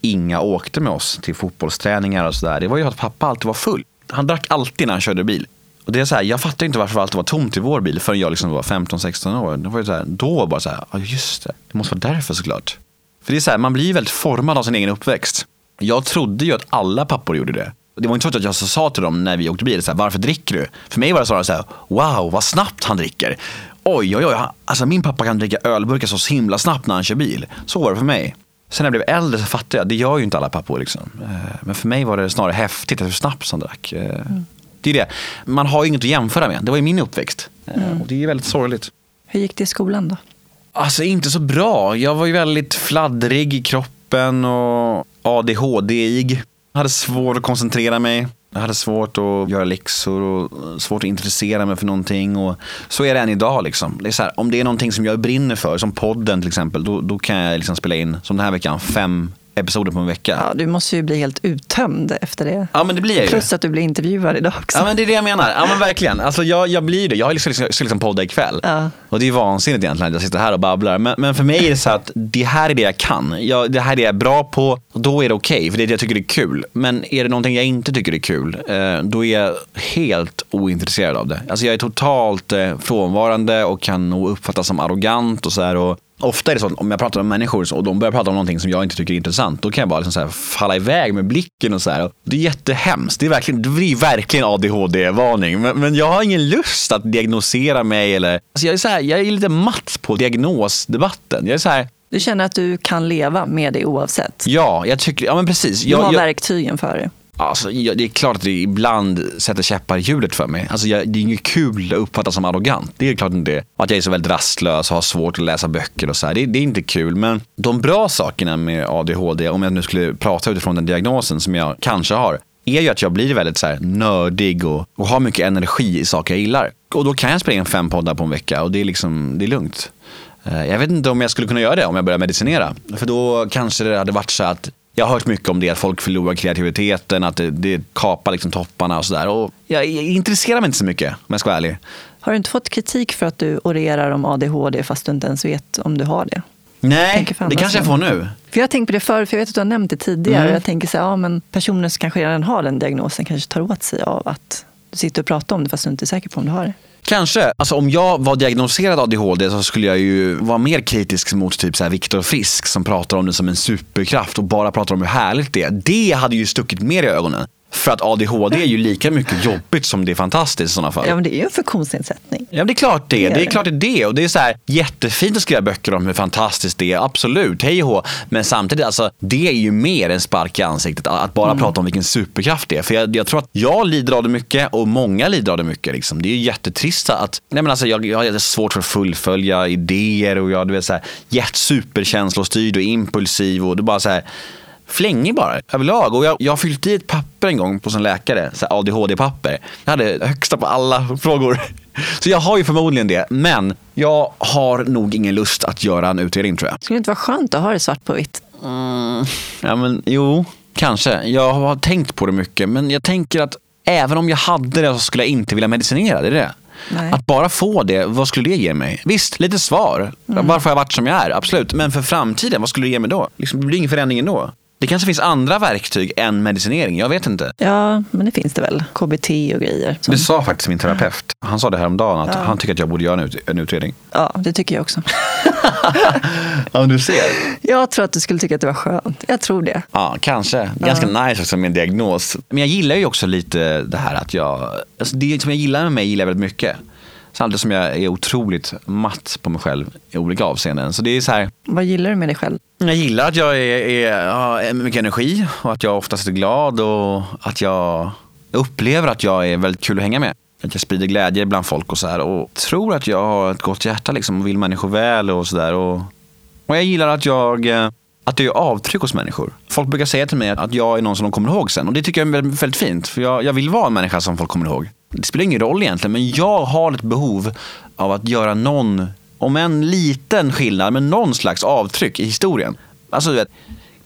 inga åkte med oss till fotbollsträningar och sådär. Det var ju att pappa alltid var full. Han drack alltid när han körde bil. Och det är så här, jag fattar inte varför det alltid var tomt i vår bil förrän jag liksom var 15-16 år. Det var ju så här, då bara så här, ja just det, det måste vara därför såklart. För det är så här, man blir ju väldigt formad av sin egen uppväxt. Jag trodde ju att alla pappor gjorde det. Det var inte så att jag sa till dem när vi åkte bil, så här, varför dricker du? För mig var det snarare så här, wow vad snabbt han dricker. Oj, oj, oj, alltså min pappa kan dricka ölburkar så himla snabbt när han kör bil. Så var det för mig. Sen när jag blev äldre så fattade jag, det gör ju inte alla pappor. Liksom. Eh, men för mig var det snarare häftigt hur snabbt han drack. Mm. Det är det. Man har ju inget att jämföra med. Det var ju min uppväxt. Eh, mm. Och det är väldigt sorgligt. Hur gick det i skolan då? Alltså inte så bra. Jag var ju väldigt fladdrig i kroppen och ADHD-ig. Hade svårt att koncentrera mig. Jag hade svårt att göra läxor och svårt att intressera mig för någonting. Och så är det än idag. Liksom. Det är så här, om det är någonting som jag brinner för, som podden till exempel, då, då kan jag liksom spela in, som den här veckan, fem episoder på en vecka. Ja, du måste ju bli helt uttömd efter det. Ja, men det blir jag ju. Plus att du blir intervjuad idag också. Ja, men det är det jag menar. Ja, men verkligen. Alltså, jag, jag blir det. Jag har liksom, liksom, liksom podda ikväll. Ja. Och det är vansinnigt egentligen att jag sitter här och babblar. Men, men för mig är det så att det här är det jag kan. Jag, det här är det jag är bra på. Och då är det okej, okay, för det är det jag tycker är kul. Men är det någonting jag inte tycker är kul, eh, då är jag helt ointresserad av det. Alltså jag är totalt eh, frånvarande och kan nog uppfattas som arrogant och så här. Och Ofta är det så att om jag pratar med människor och de börjar prata om någonting som jag inte tycker är intressant, då kan jag bara liksom så falla iväg med blicken och så här. Det är jättehemskt. Det, är verkligen, det blir verkligen ADHD-varning. Men, men, jag har ingen lust att diagnosera mig eller... Alltså jag, är så här, jag är lite matt på diagnosdebatten. Jag är så här, du känner att du kan leva med det oavsett? Ja, jag tycker, ja men precis. Du jag, har jag, verktygen för det. Alltså, det är klart att det ibland sätter käppar i hjulet för mig. Alltså, jag, det är inget kul att uppfattas som arrogant. Det är klart inte det. Att jag är så väldigt rastlös och har svårt att läsa böcker och så här. Det, det, är inte kul. Men de bra sakerna med ADHD, om jag nu skulle prata utifrån den diagnosen som jag kanske har, är ju att jag blir väldigt så här nördig och, och har mycket energi i saker jag gillar. Och då kan jag spela in fem poddar på en vecka och det är, liksom, det är lugnt. Eh, jag vet inte om jag skulle kunna göra det om jag började medicinera. För då kanske det hade varit så att jag har hört mycket om det, att folk förlorar kreativiteten, att det, det kapar liksom topparna och sådär. Jag, jag intresserar mig inte så mycket, om jag ska vara ärlig. Har du inte fått kritik för att du orerar om ADHD fast du inte ens vet om du har det? Nej, det kanske jag får nu. För jag har tänkt på det förr, för jag vet att du har nämnt det tidigare. Mm. Jag tänker så här, ja, men personer som kanske redan har den diagnosen kanske tar åt sig av att du sitter och pratar om det fast du inte är säker på om du har det. Kanske. Alltså, om jag var diagnostiserad ADHD så skulle jag ju vara mer kritisk mot typ så här Viktor Frisk som pratar om det som en superkraft och bara pratar om hur härligt det är. Det hade ju stuckit mer i ögonen. För att ADHD är ju lika mycket jobbigt som det är fantastiskt i sådana fall. Ja, men det är ju en funktionsnedsättning. Ja, men det är klart det är. Det är klart det är det. Och det är så här, jättefint att skriva böcker om hur fantastiskt det är. Absolut, hej och Men samtidigt, alltså, det är ju mer en spark i ansiktet att bara mm. prata om vilken superkraft det är. För jag, jag, tror att jag lider av det mycket och många lider av det mycket. Liksom. Det är ju jättetrist att, nej men alltså, jag, jag har svårt för att fullfölja idéer och jag är så här, jättesuperkänslostyrd och impulsiv och det bara så här flängig bara överlag. Och jag, jag har fyllt i ett papper en gång på en läkare, ADHD-papper. Jag hade högsta på alla frågor. Så jag har ju förmodligen det, men jag har nog ingen lust att göra en utredning tror jag. Skulle det inte vara skönt att ha det svart på vitt? Mm, ja, men jo, kanske. Jag har tänkt på det mycket, men jag tänker att även om jag hade det så skulle jag inte vilja medicinera. Det är det. Nej. Att bara få det, vad skulle det ge mig? Visst, lite svar. Mm. Varför har jag varit som jag är? Absolut. Men för framtiden, vad skulle det ge mig då? Liksom, det blir ingen förändring ändå. Det kanske finns andra verktyg än medicinering, jag vet inte. Ja, men det finns det väl. KBT och grejer. Som... Det sa faktiskt min terapeut. Han sa det här om dagen att Ja. han tycker att jag borde göra en, ut, en utredning. Ja, det tycker jag också. Ja, du ser. Jag tror att du skulle tycka att det var skönt. Jag tror det. Ja, kanske. Ganska nice också med en diagnos. Men jag gillar ju också lite det här att jag, alltså det som jag gillar med mig gillar jag väldigt mycket. Samtidigt som jag är otroligt matt på mig själv i olika avseenden. Så det är så här, Vad gillar du med dig själv? jag gillar att jag är, är, har mycket energi och att jag oftast är glad och att jag upplever att jag är väldigt kul att hänga med. Att jag sprider glädje bland folk och så här och tror att jag har ett gott hjärta liksom och vill människor väl och sådär. Och, och jag gillar att jag, att jag gör avtryck hos människor. Folk brukar säga till mig att jag är någon som de kommer ihåg sen och det tycker jag är väldigt, väldigt fint. För jag, jag vill vara en människa som folk kommer ihåg. Det spelar ingen roll egentligen men jag har ett behov av att göra någon, om en liten skillnad, men någon slags avtryck i historien. Alltså du vet,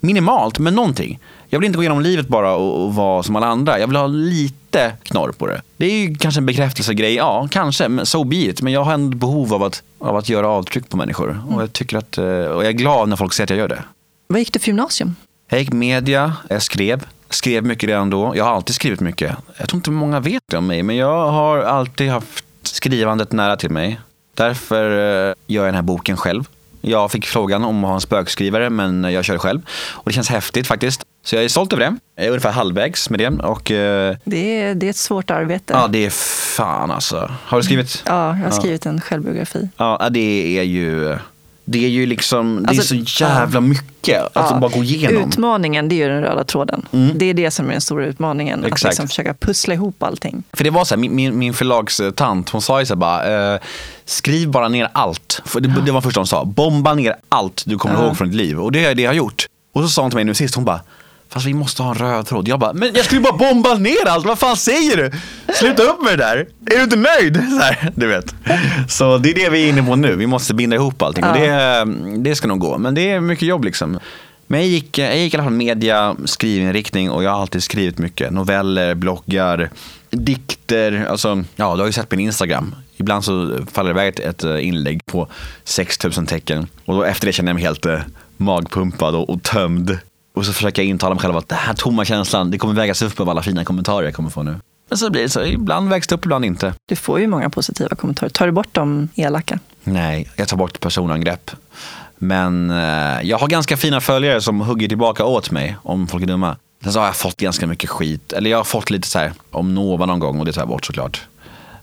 minimalt, men någonting. Jag vill inte gå igenom livet bara och, och vara som alla andra. Jag vill ha lite knorr på det. Det är ju kanske en bekräftelsegrej, ja kanske, men so be it. Men jag har ändå behov av att, av att göra avtryck på människor. Och jag tycker att, eh, och jag är glad när folk säger att jag gör det. Vad gick du för gymnasium? Jag gick media, jag skrev. Skrev mycket redan då. Jag har alltid skrivit mycket. Jag tror inte många vet det om mig, men jag har alltid haft skrivandet nära till mig. Därför eh, gör jag den här boken själv. Jag fick frågan om att ha en spökskrivare, men jag kör själv. Och det känns häftigt faktiskt. Så jag är stolt över det. Jag är ungefär halvvägs med det. Och eh, Det är, det är ett svårt arbete. ja, det är fan alltså. Har du skrivit? Ja, jag har skrivit en självbiografi. Ja, det är ju... Det är ju liksom, det är Alltså, så jävla mycket att Ja. bara gå igenom. Utmaningen, det är ju den röda tråden. Det är det som är den stora utmaningen. Att Exakt. liksom försöka pussla ihop allting. För det var så här, min, min, förlagstant, hon sa ju så här bara, eh, skriv bara ner allt. För det, det var första hon sa, bomba ner allt du kommer ihåg från ditt liv. Och det är det jag har gjort. Och så sa hon till mig nu sist, hon bara, fast vi måste ha en röd tråd. Jag bara, men jag skulle bara bomba ner allt, vad fan säger du? Sluta upp med det där, är du inte nöjd? Så här, du vet. Så det är det vi är inne på nu, vi måste binda ihop allting. Och det, det ska nog gå, men det är mycket jobb liksom. Men jag gick, jag gick i alla fall media, skrivinriktning och jag har alltid skrivit mycket. Noveller, bloggar, dikter. Alltså, ja, du har ju sett min Instagram. Ibland så faller det iväg ett, inlägg på 6000 tecken. Och då efter det känner jag mig helt eh, magpumpad och, och tömd. Och så försöker jag intala mig själv att den här tomma känslan, det kommer vägas upp av alla fina kommentarer jag kommer få nu. Men så blir det så, ibland vägs det upp, ibland inte. Du får ju många positiva kommentarer. Tar du bort de elaka? Nej, jag tar bort personangrepp. Men eh, jag har ganska fina följare som hugger tillbaka åt mig om folk är dumma. Sen så har jag fått ganska mycket skit. Eller jag har fått lite så här om Nova någon gång och det tar jag bort såklart.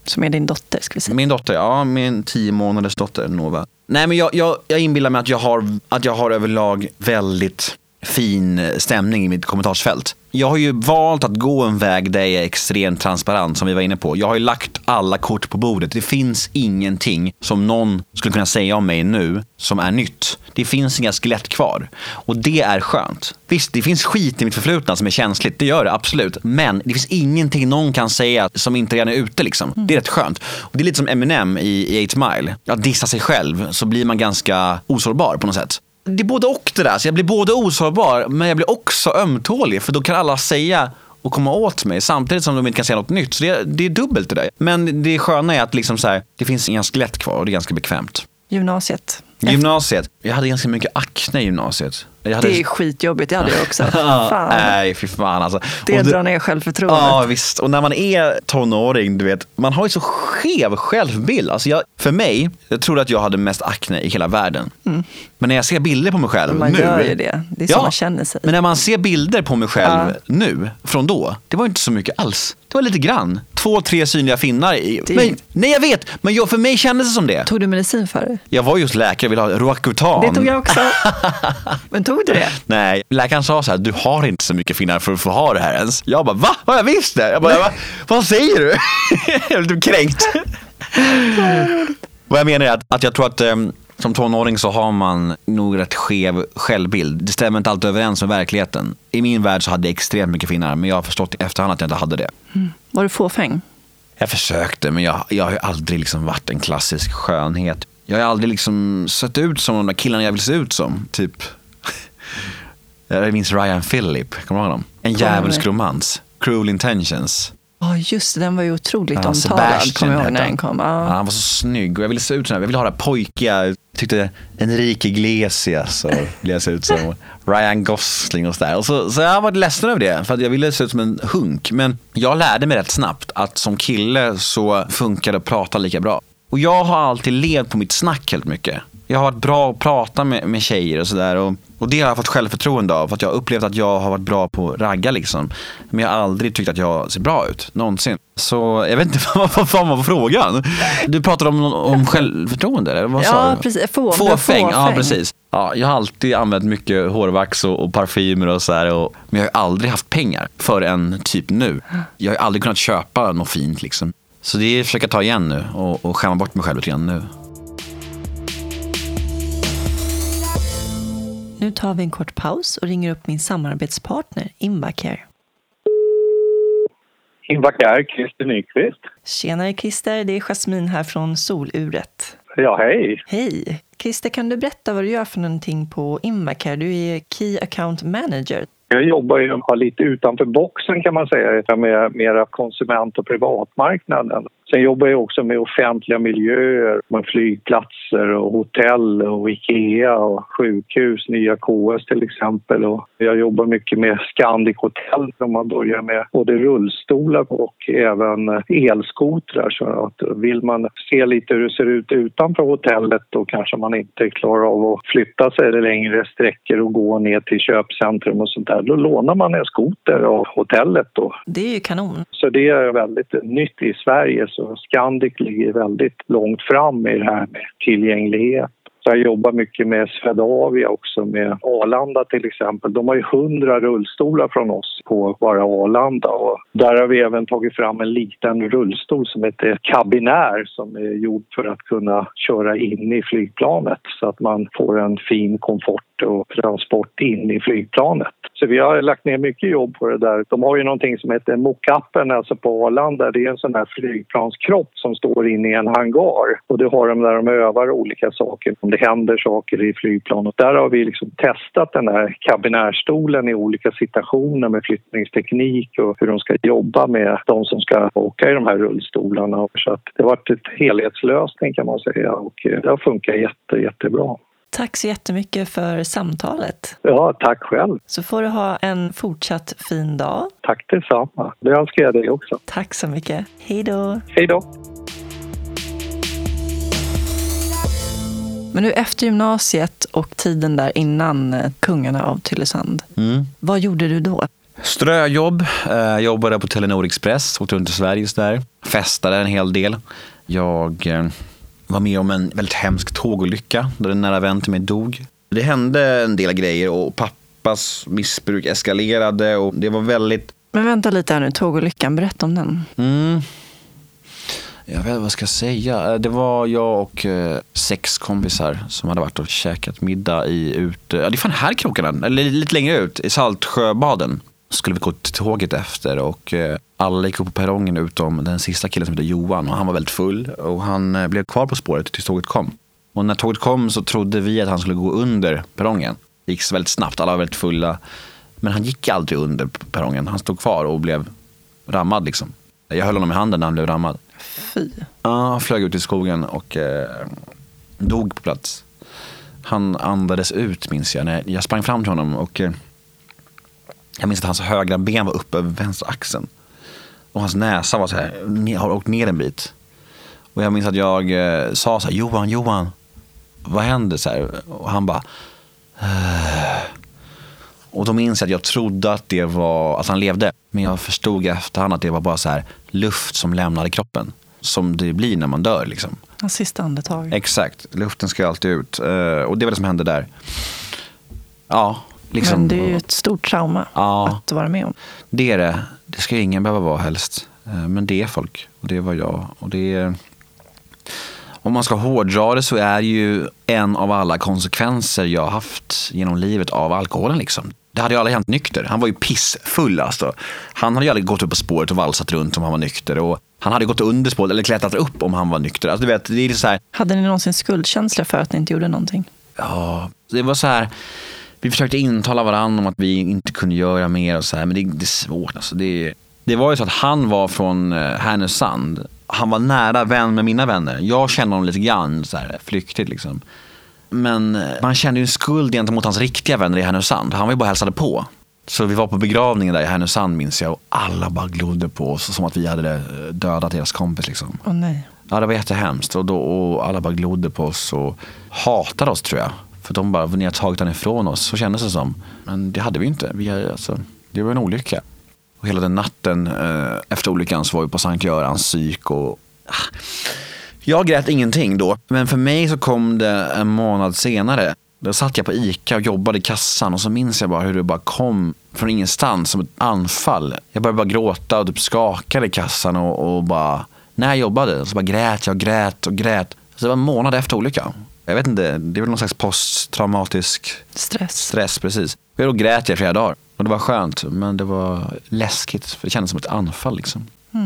Som är din dotter, ska vi säga. Min dotter, ja min tio månaders dotter Nova. Nej men jag, jag, jag inbillar mig att jag, har, att jag har överlag väldigt fin stämning i mitt kommentarsfält. Jag har ju valt att gå en väg där jag är extremt transparent som vi var inne på. Jag har ju lagt alla kort på bordet. Det finns ingenting som någon skulle kunna säga om mig nu som är nytt. Det finns inga skelett kvar. Och det är skönt. Visst, det finns skit i mitt förflutna som är känsligt. Det gör det absolut. Men det finns ingenting någon kan säga som inte redan är ute. Liksom. Det är rätt skönt. Och det är lite som Eminem i, i 8 Mile. Att dissa sig själv så blir man ganska osårbar på något sätt. Det är både och det där. Så jag blir både osårbar men jag blir också ömtålig. För då kan alla säga och komma åt mig samtidigt som de inte kan säga något nytt. Så det, det är dubbelt det där. Men det sköna är att liksom så här, det finns inga skelett kvar och det är ganska bekvämt. Gymnasiet. Gymnasiet. Jag hade ganska mycket akne i gymnasiet. Hade... Det är skitjobbigt, det hade jag också. Fan. Nej, fy fan alltså. Det Och drar ner självförtroendet. Ja, visst. Och när man är tonåring, du vet, man har ju så skev självbild. Alltså jag, för mig, jag trodde att jag hade mest akne i hela världen. Men när jag ser bilder på mig själv Man nu. gör ju det. Det är så man känner sig. Men när man ser bilder på mig själv Ja. nu, från då, det var inte så mycket alls. Det var lite grann. Två, tre synliga finnar. I. Det Men, nej, jag vet. Men jag, för mig kändes det som det. Tog du medicin för det? Jag var just läkare, jag ville ha Roacutan. Det tog jag också. Men tog du det? Nej, läkaren sa så här, du har inte så mycket finnar för att få ha det här ens. Jag bara, va? Har jag visst det? Jag bara, va? vad säger du? jag blev typ kränkt. Vad jag menar är att, att jag tror att em, som tonåring så har man nog rätt skev självbild. Det stämmer inte alltid överens med verkligheten. I min värld så hade jag extremt mycket finnar, men jag har förstått i efterhand att jag inte hade det. Var du fåfäng? Jag försökte, men jag, jag har aldrig liksom varit en klassisk skönhet. Jag har aldrig liksom sett ut som de där killarna jag vill se ut som. Typ, jag minns Ryan Phillip, kommer du ihåg honom? En djävulsk romans. Cruel Intentions. Ja, just det. Den var ju otroligt Ja, omtalad, kommer jag ihåg när den kom. Ja, Ja. han var så snygg och jag ville se ut som Jag ville ha det här pojkiga. Jag tyckte Enrique Iglesias och ville se ut som Ryan Gosling och sådär. Och så, så jag var ledsen över det för jag ville se ut som en hunk. Men jag lärde mig rätt snabbt att som kille så funkar det att prata lika bra. Och jag har alltid levt på mitt snack helt mycket. Jag har varit bra att prata med, med tjejer och sådär. Och, det har jag fått självförtroende av. För att jag har upplevt att jag har varit bra på att ragga liksom. Men jag har aldrig tyckt att jag ser bra ut. Någonsin. Så jag vet inte vad, fan var frågan. Du pratade om, om självförtroende eller vad sa Ja, du? precis. Få, Fåfäng, ja fåfäng. precis. Ja, jag har alltid använt mycket hårvax och, och parfymer och så här. Och, men jag har aldrig haft pengar förrän typ nu. Jag har aldrig kunnat köpa något fint liksom. Så det är att försöka ta igen nu och, och skämma bort mig själv lite grann nu. Nu tar vi en kort paus och ringer upp min samarbetspartner Invacare. Invacare, Christer Nyqvist. Tjenare Christer, det är Jasmin här från Soluret. Ja, hej. Hej! Christer, kan du berätta vad du gör för någonting på Invacare? Du är Key Account Manager. Jag jobbar ju lite utanför boxen kan man säga, med mera konsument och privatmarknaden. Sen jobbar jag också med offentliga miljöer, med flygplatser och hotell och Ikea och sjukhus, nya KS till exempel. Och jag jobbar mycket med Scandic Hotel där man börjar med både rullstolar och även elskotrar. Så att vill man se lite hur det ser ut utanför hotellet då kanske man inte klarar av att flytta sig längre sträckor och gå ner till köpcentrum och sånt där. Då lånar man en skoter av hotellet då. Det är ju kanon. Så det är väldigt nytt i Sverige. Så Scandic ligger väldigt långt fram i det här med tillgänglighet. Så jag jobbar mycket med Swedavia också, med Arlanda till exempel. De har ju hundra rullstolar från oss på bara Arlanda. Och där har vi även tagit fram en liten rullstol som heter Cabinair som är gjord för att kunna köra in i flygplanet så att man får en fin komfort och transport in i flygplanet. Så vi har lagt ner mycket jobb på det där. De har ju någonting som heter mockupen, alltså på Arlanda. Det är en sån här flygplanskropp som står inne i en hangar. Och det har de när de övar olika saker, om det händer saker i flygplanet. Där har vi liksom testat den här kabinärstolen i olika situationer med flyttningsteknik och hur de ska jobba med de som ska åka i de här rullstolarna. Så att det har varit ett helhetslösning kan man säga och eh, det har funkat jätte, jättebra. Tack så jättemycket för samtalet. Ja, tack själv. Så får du ha en fortsatt fin dag. Tack detsamma. Det önskar jag dig också. Tack så mycket. Hej då! Hej då! Men nu efter gymnasiet och tiden där innan eh, Kungarna av Tylösand, Mm. vad gjorde du då? Ströjobb, eh, jobbade på Telenor Express, åkte runt i Sverige där. Festade en hel del. Jag eh, var med om en väldigt hemsk tågolycka där en nära vän till mig dog. Det hände en del grejer och pappas missbruk eskalerade och det var väldigt Men vänta lite här nu, tågolyckan, berätta om den. Mm. Jag vet inte vad jag ska säga. Eh, Det var jag och eh, sex kompisar som hade varit och käkat middag i ute, ja det är fan här krokarna, eller lite längre ut, i Saltsjöbaden. Skulle vi gå till tåget efter och eh, alla gick upp på perrongen utom den sista killen som hette Johan och han var väldigt full och han eh, blev kvar på spåret tills tåget kom. Och när tåget kom så trodde vi att han skulle gå under perrongen. Det gick väldigt snabbt, alla var väldigt fulla. Men han gick aldrig under perrongen, han stod kvar och blev rammad liksom. Jag höll honom i handen när han blev rammad. Fy. Ja, han flög ut i skogen och eh, dog på plats. Han andades ut minns jag. När jag sprang fram till honom och eh, jag minns att hans högra ben var uppe över vänstra axeln. Och hans näsa var så här, har åkt ner en bit. Och jag minns att jag eh, sa så här, Johan, Johan, vad händer? Så här, och han bara, "Eh." och då minns jag att jag trodde att det var att han levde. Men jag förstod i efterhand att det var bara så här luft som lämnade kroppen. Som det blir när man dör liksom. Hans sista andetag. Exakt, luften ska alltid ut. Eh, och det var det som hände där. Ja, liksom. Men det är ju ett stort trauma Ja. att vara med om. Det är det. Det ska ingen behöva vara helst. Eh, Men det är folk. Och det var jag. Och det är... Om man ska hårdra det så är ju en av alla konsekvenser jag haft genom livet av alkoholen. Liksom. Det hade ju aldrig hänt nykter. Han var ju pissfull alltså. Han hade ju aldrig gått upp på spåret och valsat runt om han var nykter. Och han hade gått under spåret eller klättrat upp om han var nykter. Alltså, du vet, det är så här, Hade ni någonsin skuldkänsla för att ni inte gjorde någonting? Ja, det var så här. Vi försökte intala varandra om att vi inte kunde göra mer och så här, men det, det är svårt. Alltså. Det, Det var ju så att han var från eh, Härnösand. Han var nära vän med mina vänner. Jag kände honom lite grann så här, flyktigt liksom. Men eh, man kände ju en skuld gentemot hans riktiga vänner i Härnösand. Han var ju bara hälsade på. Så vi var på begravningen där i Härnösand minns jag och alla bara glodde på oss som att vi hade eh, dödat deras kompis. Liksom. Åh nej. Ja, det var jättehemskt och, då, och alla bara glodde på oss och hatade oss tror jag. För de bara, ni har tagit den ifrån oss. Så kändes det som. Men det hade vi inte. Vi, alltså, det var en olycka. Och hela den natten eh, efter olyckan så var vi på Sankt Görans psyk och ah. jag grät ingenting då. Men för mig så kom det en månad senare. Då satt jag på ICA och jobbade i kassan och så minns jag bara hur det bara kom från ingenstans som ett anfall. Jag började bara gråta och typ skakade i kassan och, och bara, när jag jobbade så bara grät jag och grät och grät. Så det var en månad efter olyckan. Jag vet inte, det är väl någon slags posttraumatisk Stress. stress precis. Och då grät jag i flera dagar. Och det var skönt, men det var läskigt. För det kändes som ett anfall liksom. Ja,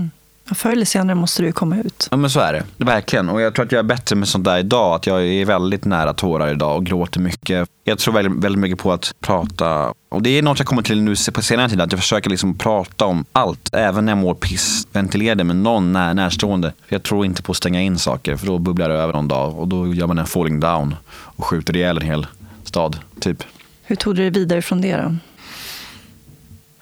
Förr eller senare måste ju komma ut. Ja men så är det, verkligen. Och jag tror att jag är bättre med sånt där idag. Att jag är väldigt nära tårar idag och gråter mycket. Jag tror väldigt, väldigt mycket på att prata. Och det är något jag kommer till nu på senare tid. Att jag försöker liksom prata om allt. Även när jag mår piss. Ventilera det med någon när, närstående. För jag tror inte på att stänga in saker. För då bubblar det över någon dag. Och då gör man en falling down. Och skjuter ihjäl en hel stad, typ. Hur tog du dig vidare från det då?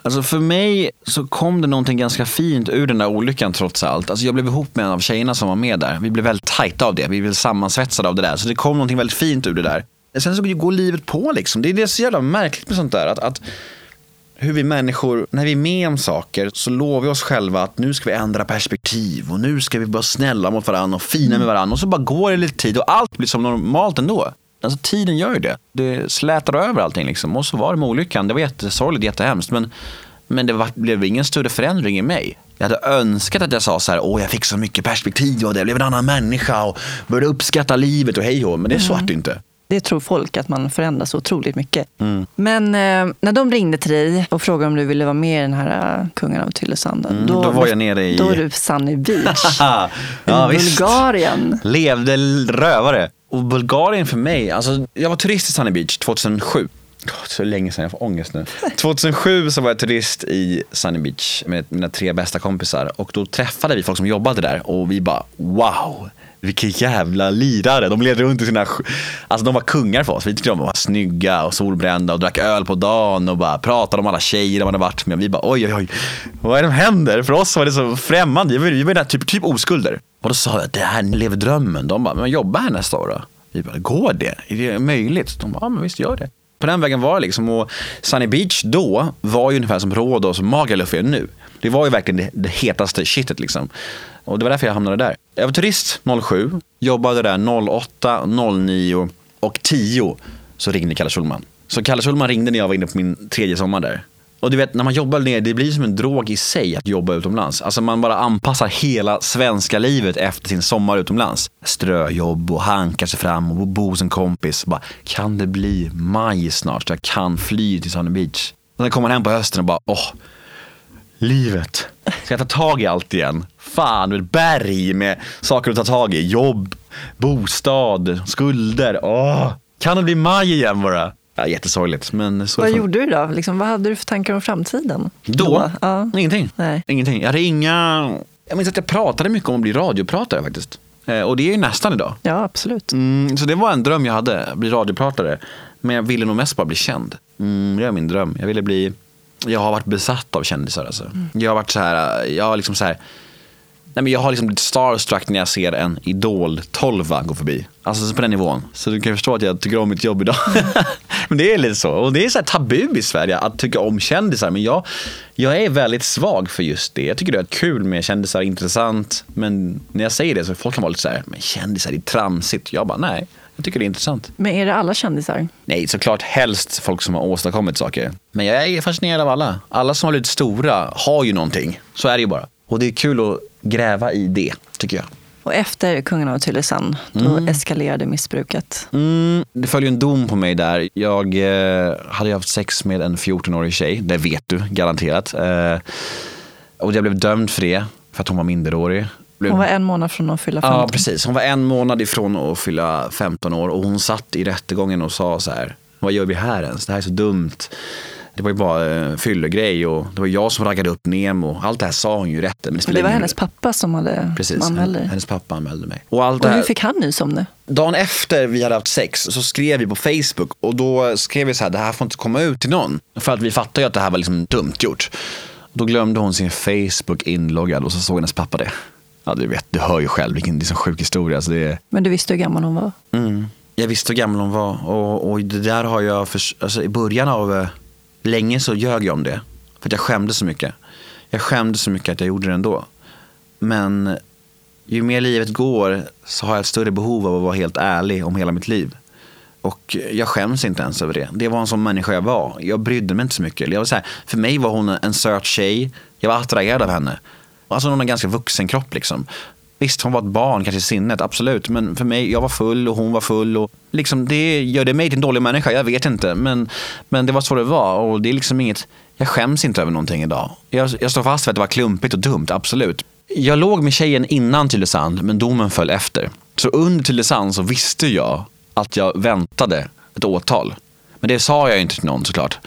Alltså för mig så kom det någonting ganska fint ur den där olyckan trots allt. Alltså jag blev ihop med en av tjejerna som var med där. Vi blev väldigt tajta av det. Vi blev sammansvetsade av det där. Så det kom någonting väldigt fint ur det där. Sen så går livet på liksom. Det är det så jävla märkligt med sånt där. Att, att hur vi människor, när vi är med om saker så lovar vi oss själva att nu ska vi ändra perspektiv och nu ska vi vara snälla mot varandra och fina med varandra. Och så bara går det lite tid och allt blir som normalt ändå. Alltså tiden gör ju det. Det slätar över allting liksom. Och så var det med olyckan. Det var jättesorgligt, jättehemskt. Men, men det var, blev ingen större förändring i mig. Jag hade önskat att jag sa så här, åh jag fick så mycket perspektiv och det blev en annan människa och började uppskatta livet och hej och Men det är så vart det inte. Det tror folk, att man förändras otroligt mycket. Men eh, när de ringde till dig och frågade om du ville vara med i den här uh, Kungen av Tylösanden. då var jag nere i- Då är du på Sunny Beach ja, i. Bulgarien. Levde rövare. Och Bulgarien för mig, alltså jag var turist i Sunny Beach 2007. Åh, Så länge sedan, jag får ångest nu. 2007 så var jag turist i Sunny Beach med mina tre bästa kompisar. Och då träffade vi folk som jobbade där och vi bara wow. Vilka jävla lirare. De led runt i sina... Alltså de var kungar för oss. Vi tyckte de var snygga och solbrända och drack öl på dagen och bara pratade om alla tjejer de hade varit med. Vi bara oj, oj, oj. Vad är det som händer? För oss var det så främmande. Vi var, vi var typ, typ oskulder. Och då sa jag att det här lever drömmen. De bara, men jobba här nästa år då. Vi bara, går det? Är det möjligt? De bara, ja men visst gör det. På den vägen var det liksom. Och Sunny Beach då var ju ungefär som Rhodos och Magaluf är nu. Det var ju verkligen det, det hetaste shitet liksom. Och det var därför jag hamnade där. Jag var turist 07, jobbade där 08, 09 och 10 så ringde Kalle Schulman. Så Kalle Schulman ringde när jag var inne på min tredje sommar där. Och du vet, när man jobbar ner, det blir som en drog i sig att jobba utomlands. Alltså man bara anpassar hela svenska livet efter sin sommar utomlands. Ströjobb och hankar sig fram och bo hos en kompis. Bara, kan det bli maj snart så jag kan fly till Sunny Beach? Och sen kommer man hem på hösten och bara, åh, livet. Ska jag ta tag i allt igen? Fan, ett berg med saker att ta tag i. Jobb, bostad, skulder. Åh, kan det bli maj igen bara? Ja, jättesorgligt, men så Vad gjorde du då? Liksom, vad hade du för tankar om framtiden? Då? Ja. Ingenting. Nej. Ingenting. Jag hade inga... Jag minns att jag pratade mycket om att bli radiopratare faktiskt. Eh, Och det är ju nästan idag. ja, absolut. Mm, så det var en dröm jag hade, att bli radiopratare. Men jag ville nog mest bara bli känd. Mm, det är min dröm. Jag ville bli... Jag har varit besatt av kändisar alltså. Jag har varit så här, jag har liksom så här... Nej, men jag har liksom blivit starstruck när jag ser en idol 12 gå förbi. Alltså på den nivån. Så du kan förstå att jag tycker om mitt jobb idag. men det är lite så. Och det är så här tabu i Sverige att tycka om kändisar. Men jag, jag är väldigt svag för just det. Jag tycker det är kul med kändisar, intressant. Men när jag säger det så folk kan vara lite så här, men kändisar det är tramsigt. Jag bara, nej. Jag tycker det är intressant. Men är det alla kändisar? Nej, såklart helst folk som har åstadkommit saker. Men jag är fascinerad av alla. Alla som har blivit stora har ju någonting. Så är det ju bara. Och det är kul att gräva i det, tycker jag. Och efter Kungen av Tylösand, då eskalerade missbruket. Mm, det följer en dom på mig där. Jag eh, hade haft sex med en 14-årig tjej. Det vet du garanterat. Eh, och jag blev dömd för det, för att hon var minderårig. Blev Hon var en månad från att fylla 15. Ja, precis. Hon var en månad ifrån att fylla 15 år och hon satt i rättegången och sa så här, vad gör vi här ens? Det här är så dumt. Det var ju bara eh, fyllegrej och det var jag som raggade upp Nemo. Allt det här sa hon ju rätt. Men det, Men det var hennes pappa som hade Precis, anmälde dig. hennes pappa anmälde mig. Och allt Och hur här, fick han nys om det? dagen efter vi hade haft sex så skrev vi på Facebook och då skrev vi så här, det här får inte komma ut till någon. För att vi fattade ju att det här var liksom dumt gjort. Då glömde hon sin Facebook inloggad och så såg hennes pappa det. Ja, du vet, du hör ju själv vilken en sjuk historia. Så det. Men du visste hur gammal hon var? Mm. Jag visste hur gammal hon var och, och det där har jag, för, alltså i början av, eh, länge så ljög jag om det. För att jag skämdes så mycket. Jag skämdes så mycket att jag gjorde det ändå. Men ju mer livet går så har jag ett större behov av att vara helt ärlig om hela mitt liv. Och jag skäms inte ens över det. Det var en sån människa jag var. Jag brydde mig inte så mycket. Jag var så här, för mig var hon en söt tjej. Jag var attraherad av henne. Alltså hon har en ganska vuxen kropp liksom. Visst, hon var ett barn kanske i sinnet, absolut. Men för mig, jag var full och hon var full. Och liksom, det gör det mig till en dålig människa? Jag vet inte. Men, men det var så det var. Och det är liksom inget, jag skäms inte över någonting idag. Jag, jag står fast vid att det var klumpigt och dumt, absolut. Jag låg med tjejen innan Tylösand, men domen föll efter. Så under Tylösand så visste jag att jag väntade ett åtal. Men det sa jag inte till någon såklart.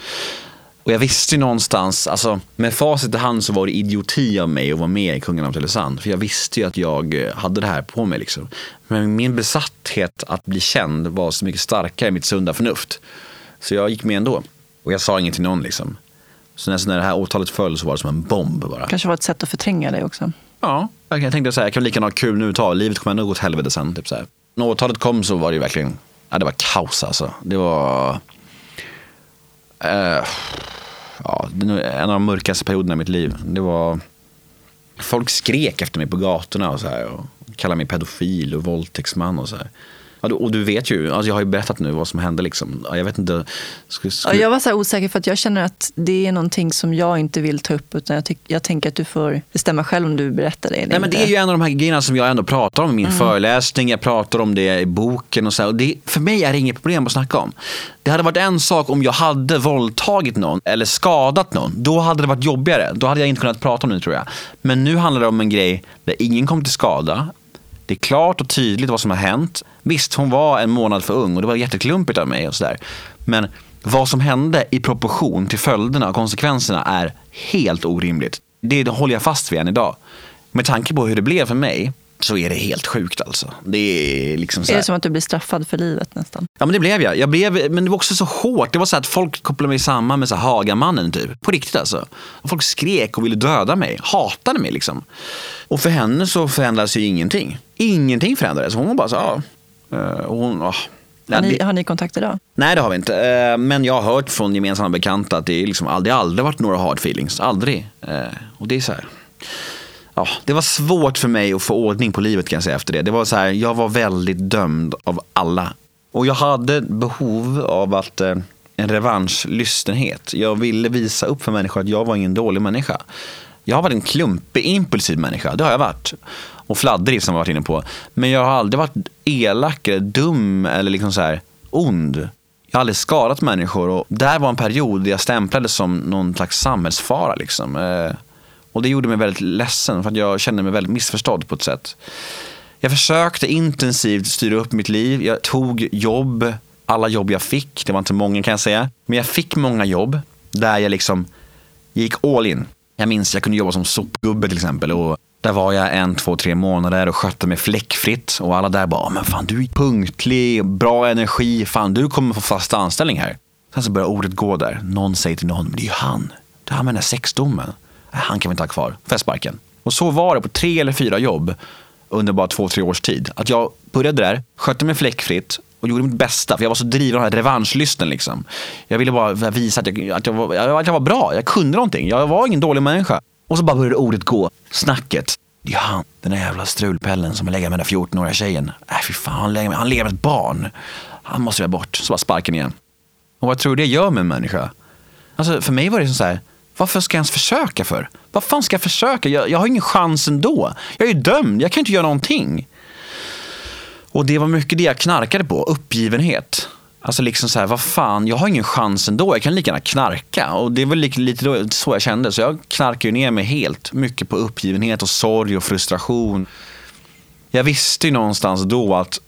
Och jag visste ju någonstans, alltså med facit i hand så var det idioti av mig att vara med i Kungen av Tylösand. För jag visste ju att jag eh, hade det här på mig liksom. Men min besatthet att bli känd var så mycket starkare än mitt sunda förnuft. Så jag gick med ändå. Och jag sa inget till någon liksom. Så när, så när det här åtalet föll så var det som en bomb bara. kanske var ett sätt att förtränga dig också. Ja, jag tänkte så här, jag kan lika gärna ha kul nu ett tag. Livet kommer ändå gå åt helvete sen. Typ så här. När åtalet kom så var det verkligen, ja det var kaos alltså. Det var, eh, ja, det är en av de mörkaste perioderna i mitt liv. Det var, folk skrek efter mig på gatorna och så här. Och kallade mig pedofil och våldtäktsman och så här. Ja, och du vet ju, alltså jag har ju berättat nu vad som hände liksom. Ja, Jag vet inte. Skulle, Ja, skulle, jag var så osäker för att jag känner att det är någonting som jag inte vill ta upp. Utan jag, tyck, jag tänker att du får bestämma själv om du berättar det Nej, men inte. det är ju en av de här grejerna som jag ändå pratar om i min Mm. föreläsning, jag pratar om det i boken och så. här. Och det, för mig är det inget problem att snacka om. Det hade varit en sak om jag hade våldtagit någon eller skadat någon. Då hade det varit jobbigare. Då hade jag inte kunnat prata om det tror jag. Men nu handlar det om en grej där ingen kom till skada. Det är klart och tydligt vad som har hänt. Visst, hon var en månad för ung och det var jätteklumpigt av mig och sådär. Men vad som hände i proportion till följderna och konsekvenserna är helt orimligt. Det, håller jag fast vid än idag. Med tanke på hur det blev för mig så är det helt sjukt alltså. Det är liksom så Är här. det som att du blir straffad för livet nästan? Ja men det blev jag. jag blev, men det var också så hårt. Det var så att folk kopplade mig samman med så här Hagamannen typ. På riktigt alltså. Folk skrek och ville döda mig. Hatade mig liksom. Och för henne så förändrades ju ingenting. Ingenting förändrades. Hon var bara så ja. eh, hon, ah. Har ni, har ni kontakt idag? Nej det har vi inte. Eh, Men jag har hört från gemensamma bekanta att det, är liksom aldrig, aldrig varit några hard feelings. Aldrig. Eh, Och det är så här. Ja, det var svårt för mig att få ordning på livet kan jag säga efter det. Det var så här, jag var väldigt dömd av alla. Och jag hade behov av att, en revanschlystenhet. Jag ville visa upp för människor att jag var ingen dålig människa. Jag har varit en klumpig, impulsiv människa. Det har jag varit. Och fladdrig som jag varit inne på. Men jag har aldrig varit elak, eller dum eller liksom så här ond. Jag har aldrig skadat människor. Och där var en period där jag stämplades som någon slags samhällsfara. Liksom. Eh, och det gjorde mig väldigt ledsen för att jag kände mig väldigt missförstådd på ett sätt. Jag försökte intensivt styra upp mitt liv. Jag tog jobb, alla jobb jag fick. Det var inte många kan jag säga. Men jag fick många jobb där jag liksom gick all in. Jag minns jag kunde jobba som sopgubbe till exempel. Och där var jag en, två, tre månader och skötte mig fläckfritt. Och alla där bara, ah, men fan du är punktlig, bra energi, fan du kommer få fast anställning här. Sen så börjar ordet gå där. Någon säger till någon, men det är ju han. Det är han med den här sexdomen. Han kan vi inte ha kvar. Får jag sparken? Och så var det på tre eller fyra jobb under bara två, tre års tid. Att jag började där, skötte mig fläckfritt och gjorde mitt bästa. För jag var så driven av den här revanschlysten. Liksom. Jag ville bara visa att jag, att, jag var, att jag var bra. Jag kunde någonting. Jag var ingen dålig människa. Och så bara började ordet gå. Snacket. Det är han, den där jävla strulpellen som lägger med den där 14-åriga tjejen. Äh, fy fan, han lägger med, han lägger med ett barn. Han måste jag bort. Så bara sparken igen. Och vad tror du det gör med en människa? Alltså för mig var det så här, varför ska jag ens försöka för? Vad fan ska jag försöka? Jag, jag har ingen chans ändå. Jag är ju dömd, jag kan inte göra någonting. Och det var mycket det jag knarkade på, uppgivenhet. Alltså liksom så här, vad fan, jag har ingen chans ändå, jag kan lika gärna knarka. Och det var lite, så jag kände, så jag knarkade ju ner mig helt. Mycket på uppgivenhet och sorg och frustration. Jag visste ju någonstans då att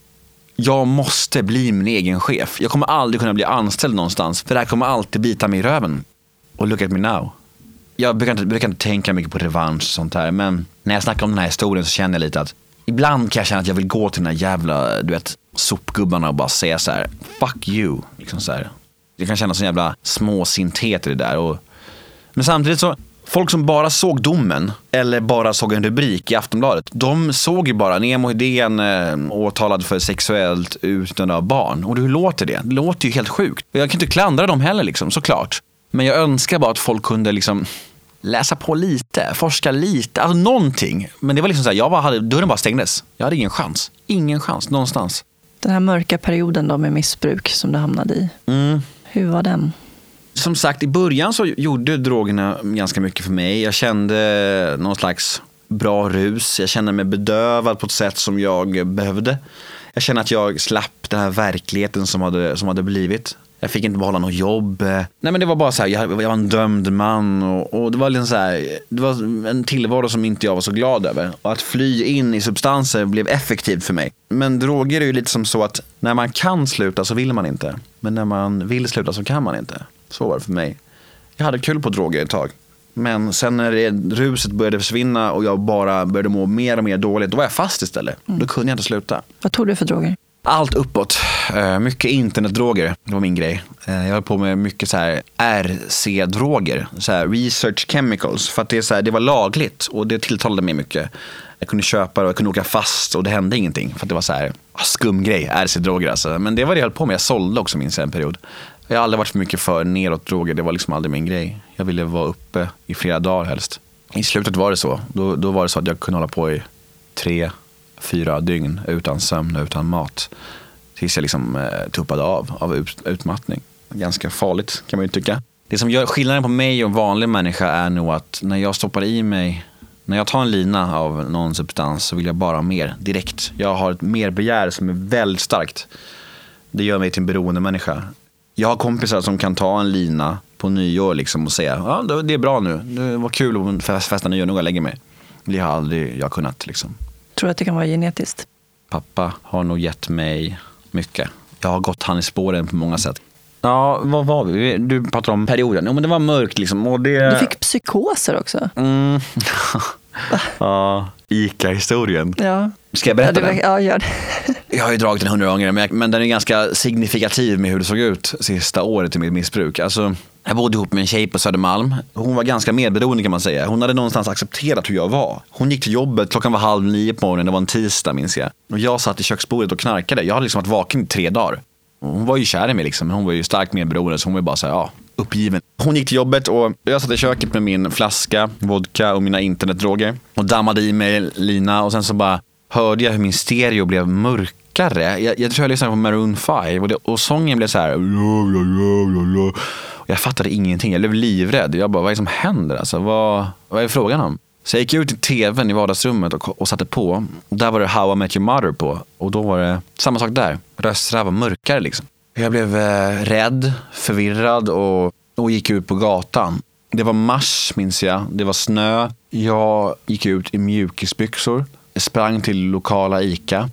jag måste bli min egen chef. Jag kommer aldrig kunna bli anställd någonstans, för det här kommer alltid bita mig i röven. Och look at me now. Jag brukar inte, brukar inte tänka mycket på revansch och sånt här. Men när jag snackar om den här historien så känner jag lite att ibland kan jag känna att jag vill gå till den här jävla, du vet, sopgubbarna och bara säga så här, fuck you. Liksom så här. Det kan kännas som jävla småsinthet i det där. Och, men samtidigt så, folk som bara såg domen eller bara såg en rubrik i Aftonbladet, de såg ju bara Nemo Hedén eh, åtalad för sexuellt utnyttjande av barn. Och hur låter det? Det låter ju helt sjukt. Jag kan inte klandra dem heller, liksom, såklart. Men jag önskar bara att folk kunde liksom läsa på lite, forska lite, alltså någonting. Men det var liksom så här, jag bara hade, dörren bara stängdes. Jag hade ingen chans. Ingen chans någonstans. Den här mörka perioden då med missbruk som du hamnade i. Mm. Hur var den? Som sagt, i början så gjorde drogerna ganska mycket för mig. Jag kände någon slags bra rus. Jag kände mig bedövad på ett sätt som jag behövde. Jag kände att jag slapp den här verkligheten som hade, som hade blivit. Jag fick inte behålla något jobb. Nej men det var bara så här, jag, jag var en dömd man och, och, det var liksom så här, det var en tillvaro som inte jag var så glad över. Och att fly in i substanser blev effektivt för mig. Men droger är ju lite som så att när man kan sluta så vill man inte. Men när man vill sluta så kan man inte. Så var det för mig. Jag hade kul på droger ett tag. Men sen när det, ruset började försvinna och jag bara började må mer och mer dåligt, då var jag fast istället. Mm. Då kunde jag inte sluta. Vad tog du för droger? Allt uppåt. Eh, mycket internetdroger, det var min grej. Eh, jag höll på med mycket så här RC-droger, så här research chemicals. För att det, så här, det var lagligt och det tilltalade mig mycket. Jag kunde köpa det och jag kunde åka fast och det hände ingenting. För att det var så här ah, skum grej, RC-droger alltså. Men det var det jag höll på med. Jag sålde också minns jag en period. Jag har aldrig varit för mycket för nedåt-droger, det var liksom aldrig min grej. Jag ville vara uppe i flera dagar helst. I slutet var det så. Då, då var det så att jag kunde hålla på i tre, fyra dygn utan sömn och utan mat. Tills jag liksom eh, tuppade av av ut, utmattning. Ganska farligt kan man ju tycka. Det som gör skillnaden på mig och en vanlig människa är nog att när jag stoppar i mig när jag tar en lina av någon substans så vill jag bara ha mer direkt. Jag har ett merbegär som är väldigt starkt. Det gör mig till en beroende människa. Jag har kompisar som kan ta en lina på nyår liksom och säga ja, det är bra nu, det var kul att festa nyår, nu går jag och lägger mig. Det har aldrig jag kunnat. Liksom. Tror du att det kan vara genetiskt? Pappa har nog gett mig mycket. Jag har gått han i spåren på många sätt. Ja, vad var vi? Du pratade om perioden. Jo, men det var mörkt liksom. Och det... Du fick psykoser också. Mm. ja, ICA-historien. Ja. Ska jag berätta ja, den? Ja, gör det. Jag har ju dragit den hundra gånger, men den är ganska signifikativ med hur det såg ut sista året i mitt missbruk. Alltså, jag bodde ihop med en tjej på Södermalm. Hon var ganska medberoende kan man säga. Hon hade någonstans accepterat hur jag var. Hon gick till jobbet, klockan var halv nio på morgonen, det var en tisdag minns jag. Och jag satt i köksbordet och knarkade. Jag hade liksom varit vaken i tre dagar. Hon var ju kär i mig liksom, hon var ju starkt medberoende så hon var ju bara såhär, ja, uppgiven. Hon gick till jobbet och jag satt i köket med min flaska, vodka och mina internetdroger. Och dammade i mig lina och sen så bara hörde jag hur min stereo blev mörkare. Jag, jag tror jag lyssnade på Maroon 5 och, det, och sången blev så här. Och jag fattade ingenting. Jag blev livrädd. Jag bara, vad är det som händer? Alltså, vad, vad är frågan om? Så jag gick ut i tvn i vardagsrummet och, och satte på. Där var det How I Met Your Mother på. Och då var det samma sak där. Rösterna var mörkare liksom. Jag blev eh, rädd, förvirrad och, och gick ut på gatan. Det var mars minns jag. Det var snö. Jag gick ut i mjukisbyxor. Jag sprang till lokala ICA.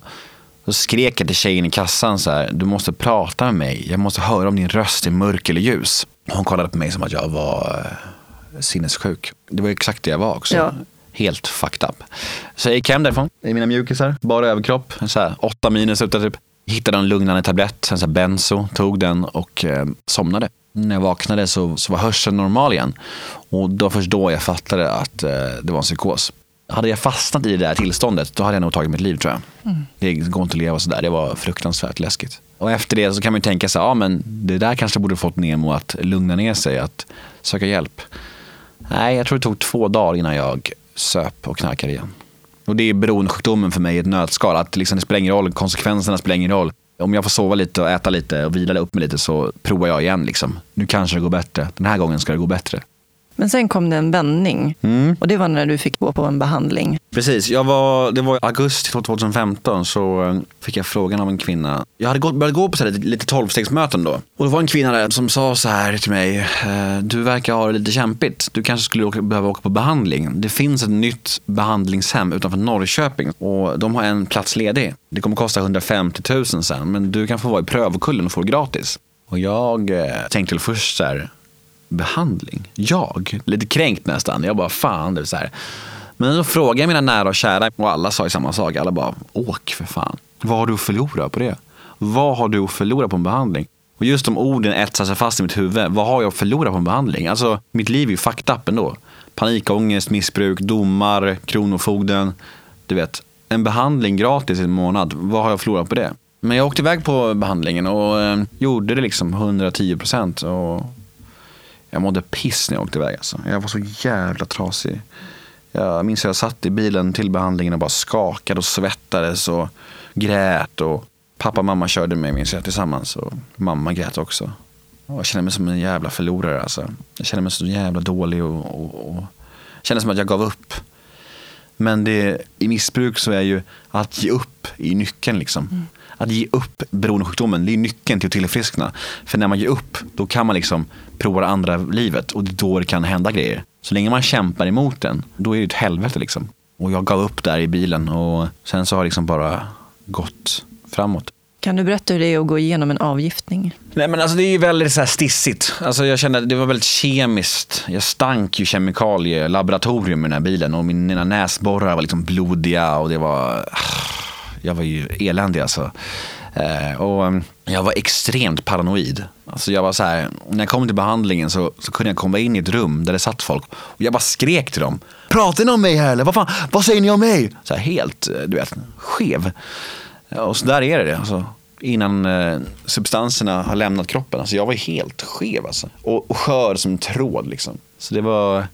Så skrek jag till tjejen i kassan så här, du måste prata med mig. Jag måste höra om din röst är mörk eller ljus. Hon kollade på mig som att jag var eh, sinnessjuk. Det var exakt det jag var också. Ja. Helt fucked up. Så jag gick hem därifrån i mina mjukisar, bara överkropp. Så här, åtta minus ute typ. Hittade en lugnande tablett, en så här benzo, tog den och eh, somnade. När jag vaknade så, så var hörseln normal igen. Och då först då jag fattade att eh, det var en psykos. Hade jag fastnat i det där tillståndet, då hade jag nog tagit mitt liv tror jag. Mm. Det går inte att leva sådär, det var fruktansvärt läskigt. Och efter det så kan man ju tänka sig, ja men det där kanske borde fått Nemo att lugna ner sig, att söka hjälp. Nej, jag tror det tog två dagar innan jag söp och knarkade igen. Och det är beroendesjukdomen för mig i ett nötskal. Att liksom det spelar ingen roll, konsekvenserna spelar ingen roll. Om jag får sova lite och äta lite och vila upp mig lite så provar jag igen. Liksom. Nu kanske det går bättre. Den här gången ska det gå bättre. Men sen kom det en vändning mm. och det var när du fick gå på en behandling. Precis, jag var, det var augusti 2015 så eh, fick jag frågan av en kvinna. Jag hade gått, börjat gå på så lite, lite tolvstegsmöten då. Och det var en kvinna där som sa så här till mig. Eh, du verkar ha det lite kämpigt. Du kanske skulle åka, behöva åka på behandling. Det finns ett nytt behandlingshem utanför Norrköping och de har en plats ledig. Det kommer kosta 150 000 sen men du kan få vara i prövokullen och få det gratis. Och jag eh, tänkte först så här behandling? Jag? Lite kränkt nästan. Jag bara, fan. Det är så här. Men då frågade jag mina nära och kära och alla sa ju samma sak. Alla bara, åk för fan. Vad har du att förlora på det? Vad har du att förlora på en behandling? Och just de orden etsar sig fast i mitt huvud. Vad har jag att förlora på en behandling? Alltså, mitt liv är ju fucked up ändå. Panikångest, missbruk, domar, kronofogden. Du vet, en behandling gratis i en månad. Vad har jag förlorat på det? Men jag åkte iväg på behandlingen och eh, gjorde det liksom 110 procent jag mådde piss när jag åkte iväg. Alltså. Jag var så jävla trasig. Jag minns att jag satt i bilen till behandlingen och bara skakade och svettades och grät. Och pappa och mamma körde mig minns jag tillsammans och mamma grät också. Och jag kände mig som en jävla förlorare. Alltså. Jag kände mig så jävla dålig och, och, och kände som att jag gav upp. Men det, i missbruk så är ju att ge upp i nyckeln. Liksom. Mm. Att ge upp beroendesjukdomen, det är nyckeln till att tillfriskna. För när man ger upp, då kan man liksom prova det andra livet och då det kan hända grejer. Så länge man kämpar emot den, då är det ett helvete liksom. Och jag gav upp där i bilen och sen så har det liksom bara gått framåt. Kan du berätta hur det är att gå igenom en avgiftning? Nej men alltså det är ju väldigt så här stissigt. Alltså jag kände att det var väldigt kemiskt. Jag stank ju kemikalielaboratorium i den här bilen och mina näsborrar var liksom blodiga och det var... Jag var ju eländig alltså. Eh, och mm, jag var extremt paranoid. Alltså jag var så här, när jag kom till behandlingen så, så kunde jag komma in i ett rum där det satt folk och jag bara skrek till dem. Pratar ni om mig här eller? Vad, fan, vad säger ni om mig? Så här, helt, eh, du vet, skev. Och så där är det. Alltså, innan eh, substanserna har lämnat kroppen. Alltså, jag var helt skev alltså. och, och skör som tråd. Liksom. Så det var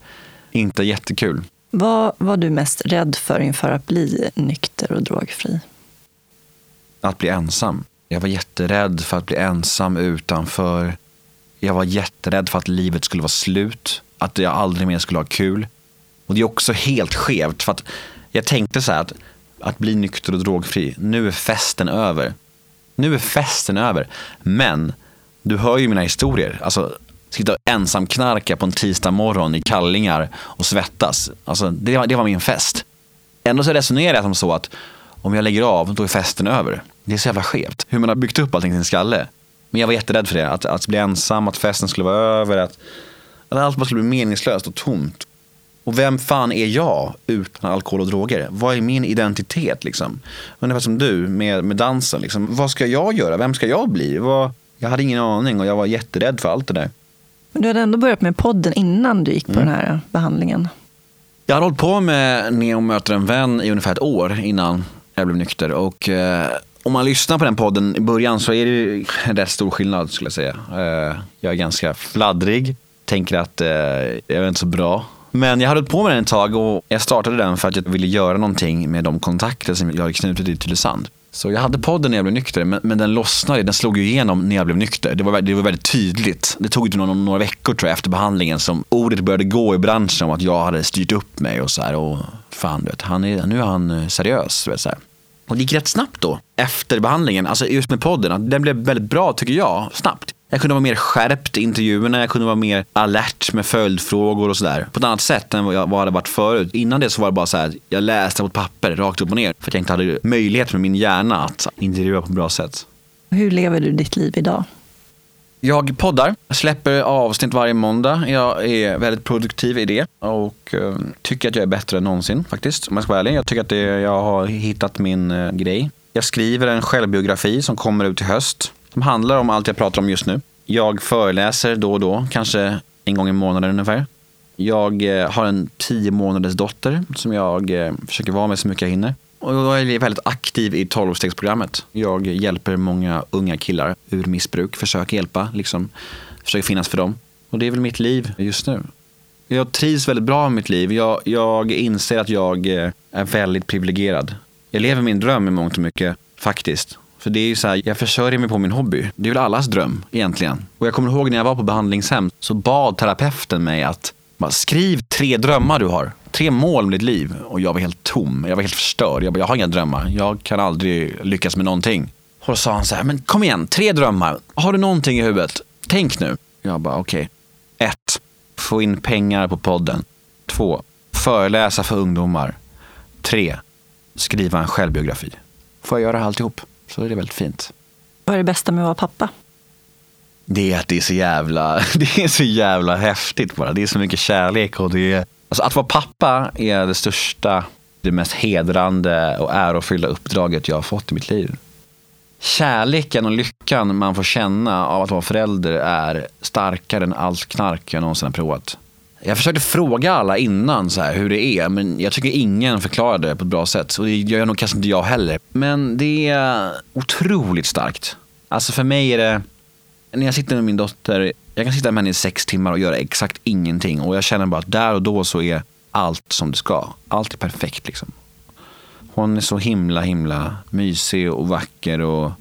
inte jättekul. Vad var du mest rädd för inför att bli nykter och drogfri? Att bli ensam. Jag var jätterädd för att bli ensam utanför. Jag var jätterädd för att livet skulle vara slut. Att jag aldrig mer skulle ha kul. Och det är också helt skevt. För att jag tänkte så här att, att bli nykter och drogfri, nu är festen över. Nu är festen över. Men du hör ju mina historier. Alltså, sitta och ensam knarka på en tisdag morgon i kallingar och svettas. Alltså, det, var, det var min fest. Ändå så resonerar jag som så att om jag lägger av, då är festen över. Det är så jävla skevt. Hur man har byggt upp allting i sin skalle. Men jag var jätterädd för det. Att, att bli ensam, att festen skulle vara över. Att, att allt bara skulle bli meningslöst och tomt. Och vem fan är jag utan alkohol och droger? Vad är min identitet? Liksom? Ungefär som du med, med dansen. Liksom. Vad ska jag göra? Vem ska jag bli? Vad, jag hade ingen aning och jag var jätterädd för allt det där. Men du hade ändå börjat med podden innan du gick på mm. den här behandlingen? Jag har hållit på med Neo möter en vän i ungefär ett år innan jag blev nykter. Och, eh, om man lyssnar på den podden i början så är det en rätt stor skillnad skulle jag säga. Eh, jag är ganska fladdrig, tänker att eh, jag är inte så bra. Men jag hade hållit på med den ett tag och jag startade den för att jag ville göra någonting med de kontakter som jag hade knutit i Tylösand. Så jag hade podden när jag blev nykter, men, men den lossnade, den slog ju igenom när jag blev nykter. Det var, det var väldigt tydligt. Det tog några, några veckor tror jag efter behandlingen som ordet började gå i branschen om att jag hade styrt upp mig och så här. Och fan, du vet, han är, nu är han eh, seriös. Vet, så här. Och det gick rätt snabbt då, efter behandlingen. Alltså just med podden, den blev väldigt bra tycker jag, snabbt. Jag kunde vara mer skärpt i intervjuerna, jag kunde vara mer alert med följdfrågor och sådär. På ett annat sätt än vad jag hade varit förut. Innan det så var det bara så här, jag läste på ett papper rakt upp och ner. För att jag inte hade möjlighet med min hjärna att intervjua på ett bra sätt. Hur lever du ditt liv idag? Jag poddar, släpper avsnitt varje måndag. Jag är väldigt produktiv i det och eh, tycker att jag är bättre än någonsin faktiskt. Om jag ska vara ärlig. Jag tycker att det, jag har hittat min eh, grej. Jag skriver en självbiografi som kommer ut i höst. Som handlar om allt jag pratar om just nu. Jag föreläser då och då, kanske en gång i månaden ungefär. Jag eh, har en tio månaders dotter som jag försöker vara med så mycket jag hinner. Och jag är väldigt aktiv i tolvstegsprogrammet. Jag hjälper många unga killar ur missbruk, försöker hjälpa, liksom, försöker finnas för dem. Och det är väl mitt liv just nu. Jag trivs väldigt bra med mitt liv. Jag, jag inser att jag eh, är väldigt privilegierad. Jag lever min dröm i mångt och mycket, faktiskt. För det är ju så här, jag försörjer mig på min hobby. Det är väl allas dröm egentligen. Och jag kommer ihåg när jag var på behandlingshem så bad terapeuten mig att skriv tre drömmar du har tre mål med ditt liv och jag var helt tom. Jag var helt förstörd. Jag, bara, jag har inga drömmar. Jag kan aldrig lyckas med någonting. Och då sa han så här, men kom igen, tre drömmar. Har du någonting i huvudet? Tänk nu. Jag bara, okej. Okay. Ett, få in pengar på podden. Två, föreläsa för ungdomar. Tre, skriva en självbiografi. Får jag göra alltihop så är det väldigt fint. Vad är det bästa med att vara pappa? det är att det är så jävla, det är så jävla häftigt bara. Det är så mycket kärlek och det är, alltså att vara pappa är det största, det mest hedrande och ärofyllda uppdraget jag har fått i mitt liv. Kärleken och lyckan man får känna av att vara förälder är starkare än allt knark jag någonsin har provat. Jag försökte fråga alla innan så här, hur det är, men jag tycker ingen förklarade det på ett bra sätt. Och det gör nog kanske inte jag heller. Men det är otroligt starkt. Alltså för mig är det, när jag sitter med min dotter, jag kan sitta med henne i sex timmar och göra exakt ingenting. Och jag känner bara att där och då så är allt som det ska. Allt är perfekt liksom. Hon är så himla, himla mysig och vacker och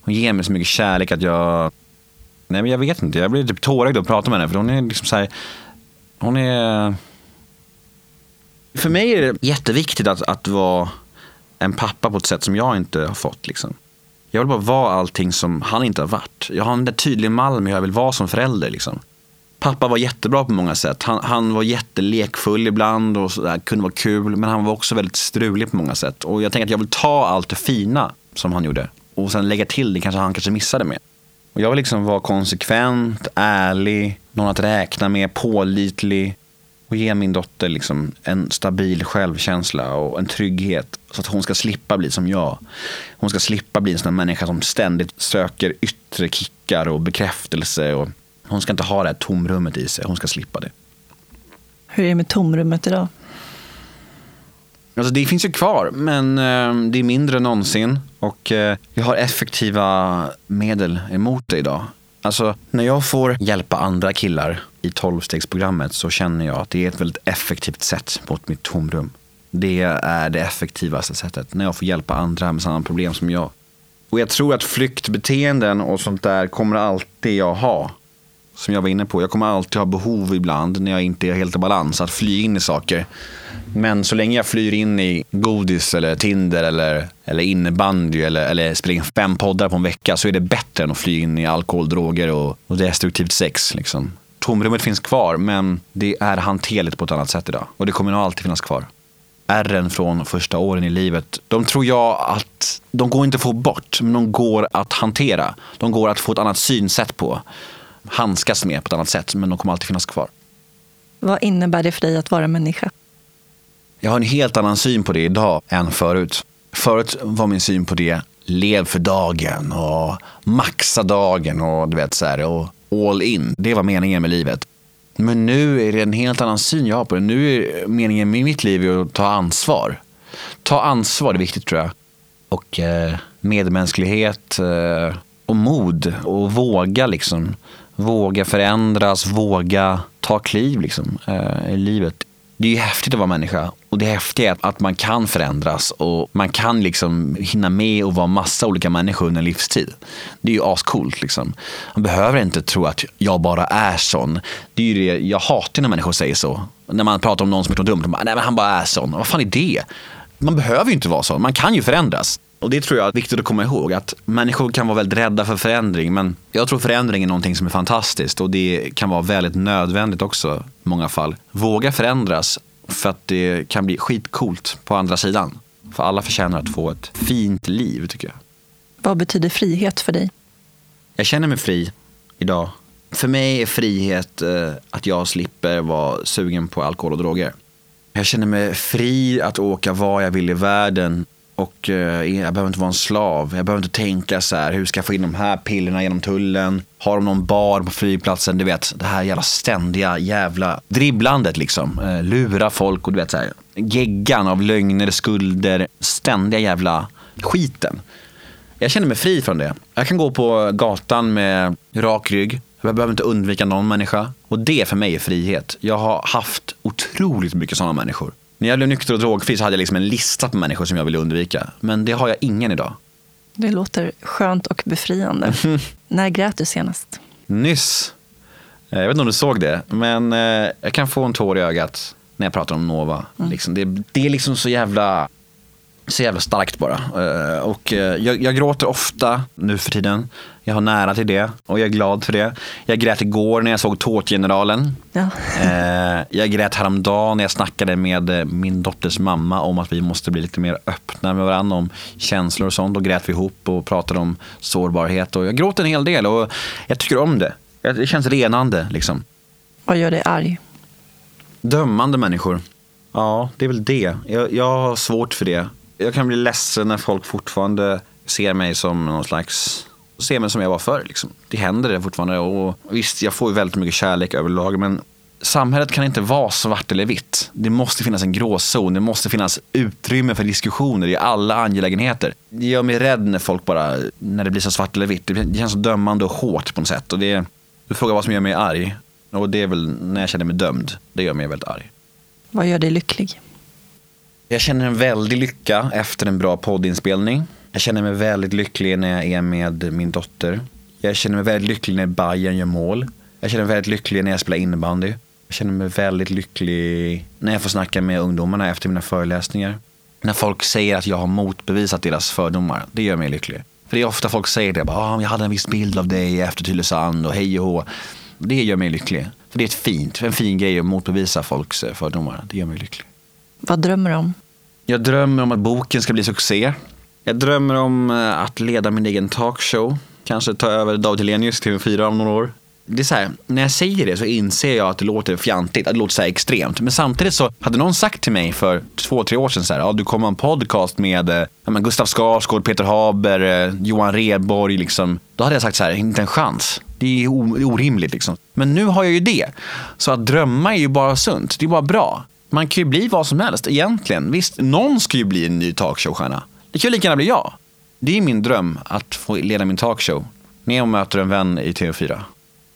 hon ger mig så mycket kärlek att jag... Nej men jag vet inte, jag blir typ tårögd att prata med henne för hon är liksom så här, Hon är... För mig är det jätteviktigt att, att vara en pappa på ett sätt som jag inte har fått. Liksom. Jag vill bara vara allting som han inte har varit. Jag har en tydlig mall med hur jag vill vara som förälder. Liksom. Pappa var jättebra på många sätt. Han, han var jättelekfull ibland och så där, kunde vara kul. Men han var också väldigt strulig på många sätt. Och jag tänker att jag vill ta allt det fina som han gjorde och sen lägga till det kanske han kanske missade med. Och jag vill liksom vara konsekvent, ärlig, någon att räkna med, pålitlig och ge min dotter liksom en stabil självkänsla och en trygghet så att hon ska slippa bli som jag. Hon ska slippa bli en sån människa som ständigt söker yttre kickar och bekräftelse. Och hon ska inte ha det här tomrummet i sig, hon ska slippa det. Hur är det med tomrummet idag? Alltså det finns ju kvar, men eh, det är mindre än någonsin. Och eh, jag har effektiva medel emot det idag. Alltså, när jag får hjälpa andra killar i tolvstegsprogrammet så känner jag att det är ett väldigt effektivt sätt mot mitt tomrum. Det är det effektivaste sättet, när jag får hjälpa andra med samma problem som jag. Och jag tror att flyktbeteenden och sånt där kommer alltid jag ha. Som jag var inne på, jag kommer alltid ha behov ibland när jag inte är helt i balans att fly in i saker. Men så länge jag flyr in i godis eller Tinder eller, eller innebandy eller, eller spelar in fem poddar på en vecka så är det bättre än att fly in i alkohol, droger och, och destruktivt sex. Liksom. Tomrummet finns kvar men det är hanterligt på ett annat sätt idag. Och det kommer nog alltid finnas kvar. Ärren från första åren i livet, de tror jag att de går inte att få bort, men de går att hantera. De går att få ett annat synsätt på. Handskas med på ett annat sätt, men de kommer alltid finnas kvar. Vad innebär det för dig att vara människa? Jag har en helt annan syn på det idag än förut. Förut var min syn på det lev för dagen och maxa dagen och du vet så här, och all in. Det var meningen med livet. Men nu är det en helt annan syn jag har på det. Nu är meningen med mitt liv att ta ansvar. Ta ansvar är viktigt tror jag. Och eh, medmänsklighet eh, och mod och våga liksom. Våga förändras, våga ta kliv liksom, eh, i livet det är ju häftigt att vara människa. Och det häftiga är att man kan förändras och man kan liksom hinna med och vara massa olika människor under en livstid. Det är ju ascoolt. Liksom. Man behöver inte tro att jag bara är sån. Det är ju det, jag hatar när människor säger så. När man pratar om någon som är dumt, de bara, nej men han bara är sån. Vad fan är det? Man behöver ju inte vara sån, man kan ju förändras. Och det tror jag är viktigt att komma ihåg, att människor kan vara väldigt rädda för förändring, men jag tror förändring är någonting som är fantastiskt och det kan vara väldigt nödvändigt också i många fall. Våga förändras för att det kan bli skitcoolt på andra sidan. För alla förtjänar att få ett fint liv tycker jag. Vad betyder frihet för dig? Jag känner mig fri idag. För mig är frihet eh, att jag slipper vara sugen på alkohol och droger. Jag känner mig fri att åka var jag vill i världen och eh, jag behöver inte vara en slav. Jag behöver inte tänka så här, hur ska jag få in de här pillerna genom tullen? Har de någon bar på flygplatsen? Du vet, det här jävla ständiga jävla dribblandet liksom. Eh, lura folk och du vet så här, geggan av lögner, skulder, ständiga jävla skiten. Jag känner mig fri från det. Jag kan gå på gatan med rak rygg. Jag behöver inte undvika någon människa. Och det för mig är frihet. Jag har haft otroligt mycket sådana människor. När jag blev nykter och drogfri så hade jag liksom en lista på människor som jag ville undvika. Men det har jag ingen idag. Det låter skönt och befriande. När grät du senast? Nyss. Eh, jag vet inte om du såg det, men eh, jag kan få en tår i ögat när jag pratar om Nova. Mm. Liksom, det, det, är liksom så jävla... så jävla starkt bara. Eh, Och eh, jag, jag gråter ofta nu för tiden. Jag har nära till det och jag är glad för det. Jag grät igår när jag såg Tårtgeneralen. Ja. Eh, Jag grät häromdagen när jag snackade med min dotters mamma om att vi måste bli lite mer öppna med varandra om känslor och sånt. Då grät vi ihop och pratade om sårbarhet. Och jag gråter en hel del och jag tycker om det. Det känns renande liksom. Vad gör dig arg? Dömande människor. Ja, det är väl det. Jag, jag har svårt för det. Jag kan bli ledsen när folk fortfarande ser mig som någon slags ser mig som jag var förr. Liksom. Det händer det fortfarande. Och visst, jag får ju väldigt mycket kärlek överlag. Men samhället kan inte vara svart eller vitt. Det måste finnas en gråzon. Det måste finnas utrymme för diskussioner i alla angelägenheter. Det gör mig rädd när folk bara, när det blir så svart eller vitt. Det känns så dömande och hårt på något sätt. Och det, du frågar vad som gör mig arg. Och det är väl när jag känner mig dömd. Det gör mig väldigt arg. Vad gör dig lycklig? Jag känner en väldig lycka efter en bra poddinspelning. Jag känner mig väldigt lycklig när jag är med min dotter. Jag känner mig väldigt lycklig när Bayern gör mål. Jag känner mig väldigt lycklig när jag spelar innebandy. Jag känner mig väldigt lycklig när jag får snacka med ungdomarna efter mina föreläsningar. När folk säger att jag har motbevisat deras fördomar. Det gör mig lycklig. För det är ofta folk säger det. Bara, ah, jag hade en viss bild av dig efter Tylösand och hej och hå. Det gör mig lycklig. För det är ett fint, en fin grej att motbevisa folks eh, fördomar. Det gör mig lycklig. Vad drömmer du om? Jag drömmer om att boken ska bli succé. Jag drömmer om eh, att leda min egen talkshow. Kanske ta över David Hellenius TV4 om några år. Det är så här, när jag säger det så inser jag att det låter fjantigt, att det låter så här extremt. Men samtidigt så hade någon sagt till mig för två, tre år sedan så här, ja, du kommer ha en podcast med eh, ja, men Gustav Skarsgård, Peter Haber, eh, Johan Rheborg. Liksom. Då hade jag sagt så här, inte en chans. Det är orimligt liksom. Men nu har jag ju det. Så att drömma är ju bara sunt. Det är bara bra. Man kan ju bli vad som helst egentligen. Visst, någon ska ju bli en ny talkshowstjärna. Det kan ju lika gärna bli jag. Det är min dröm att få leda min talkshow. När jag möter en vän i TV4.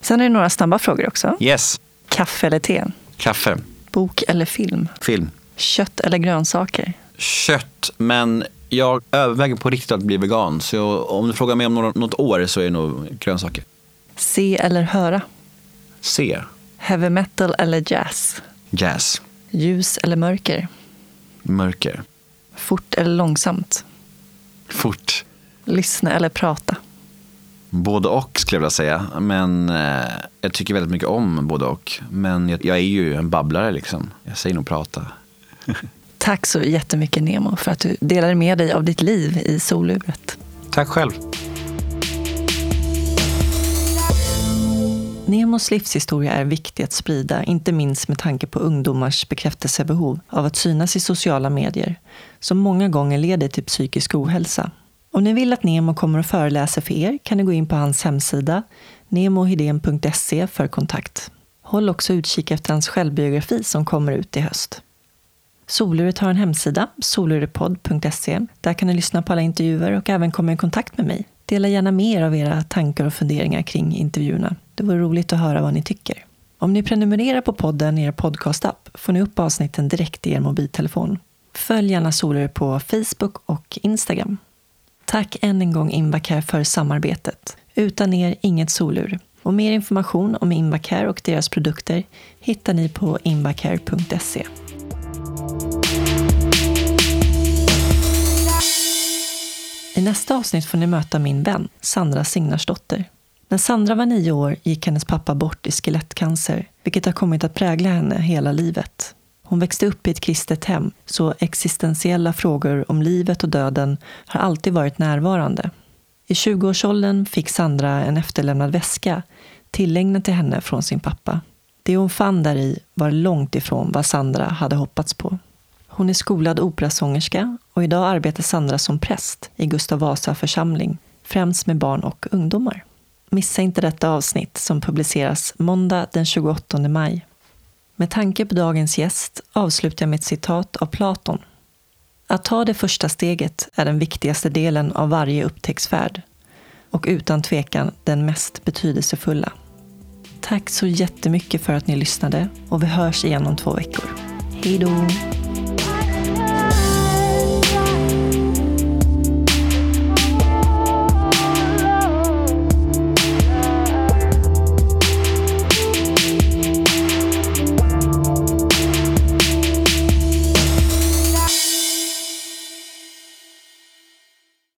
Sen är det några snabba frågor också. Yes, Kaffe eller te? kaffe, Bok eller film? film, Kött eller grönsaker? kött. Men jag överväger på riktigt att bli vegan. Så jag, om du frågar mig om något, något år så är det nog grönsaker. Se eller höra? Se, Heavy metal eller jazz? jazz, Ljus eller mörker? mörker, Fort eller långsamt? fort. Lyssna eller prata? Både och skulle jag vilja säga. Men eh, jag tycker väldigt mycket om både och. Men jag, jag är ju en babblare liksom. Jag säger nog prata. Tack så jättemycket Nemo för att du delade med dig av ditt liv i soluret. Tack själv. Nemos livshistoria är viktig att sprida, inte minst med tanke på ungdomars bekräftelsebehov av att synas i sociala medier, som många gånger leder till psykisk ohälsa. Om ni vill att Nemo kommer och föreläser för er kan ni gå in på hans hemsida, nemohedén.se för kontakt. Håll också utkik efter hans självbiografi som kommer ut i höst. Soluret har en hemsida, solurepodd.se. Där kan ni lyssna på alla intervjuer och även komma i kontakt med mig. Dela gärna med er av era tankar och funderingar kring intervjuerna. Det vore roligt att höra vad ni tycker. Om ni prenumererar på podden i er podcastapp får ni upp avsnitten direkt i er mobiltelefon. Följ gärna Solur på Facebook och Instagram. Tack än en gång Invacare för samarbetet. Utan er inget solur. Och mer information om Invacare och deras produkter hittar ni på invacare.se. I nästa avsnitt får ni möta min vän, Sandra Signarsdotter. När Sandra var nio år gick hennes pappa bort i skelettcancer, vilket har kommit att prägla henne hela livet. Hon växte upp i ett kristet hem, så existentiella frågor om livet och döden har alltid varit närvarande. I 20-årsåldern fick Sandra en efterlämnad väska tillägnad till henne från sin pappa. Det hon fann där i var långt ifrån vad Sandra hade hoppats på. Hon är skolad operasångerska och idag arbetar Sandra som präst i Gustav Vasa församling, främst med barn och ungdomar. Missa inte detta avsnitt som publiceras måndag den 28 maj. Med tanke på dagens gäst avslutar jag med ett citat av Platon. Att ta det första steget är den viktigaste delen av varje upptäcktsfärd och utan tvekan den mest betydelsefulla. Tack så jättemycket för att ni lyssnade och vi hörs igen om två veckor. Hej då!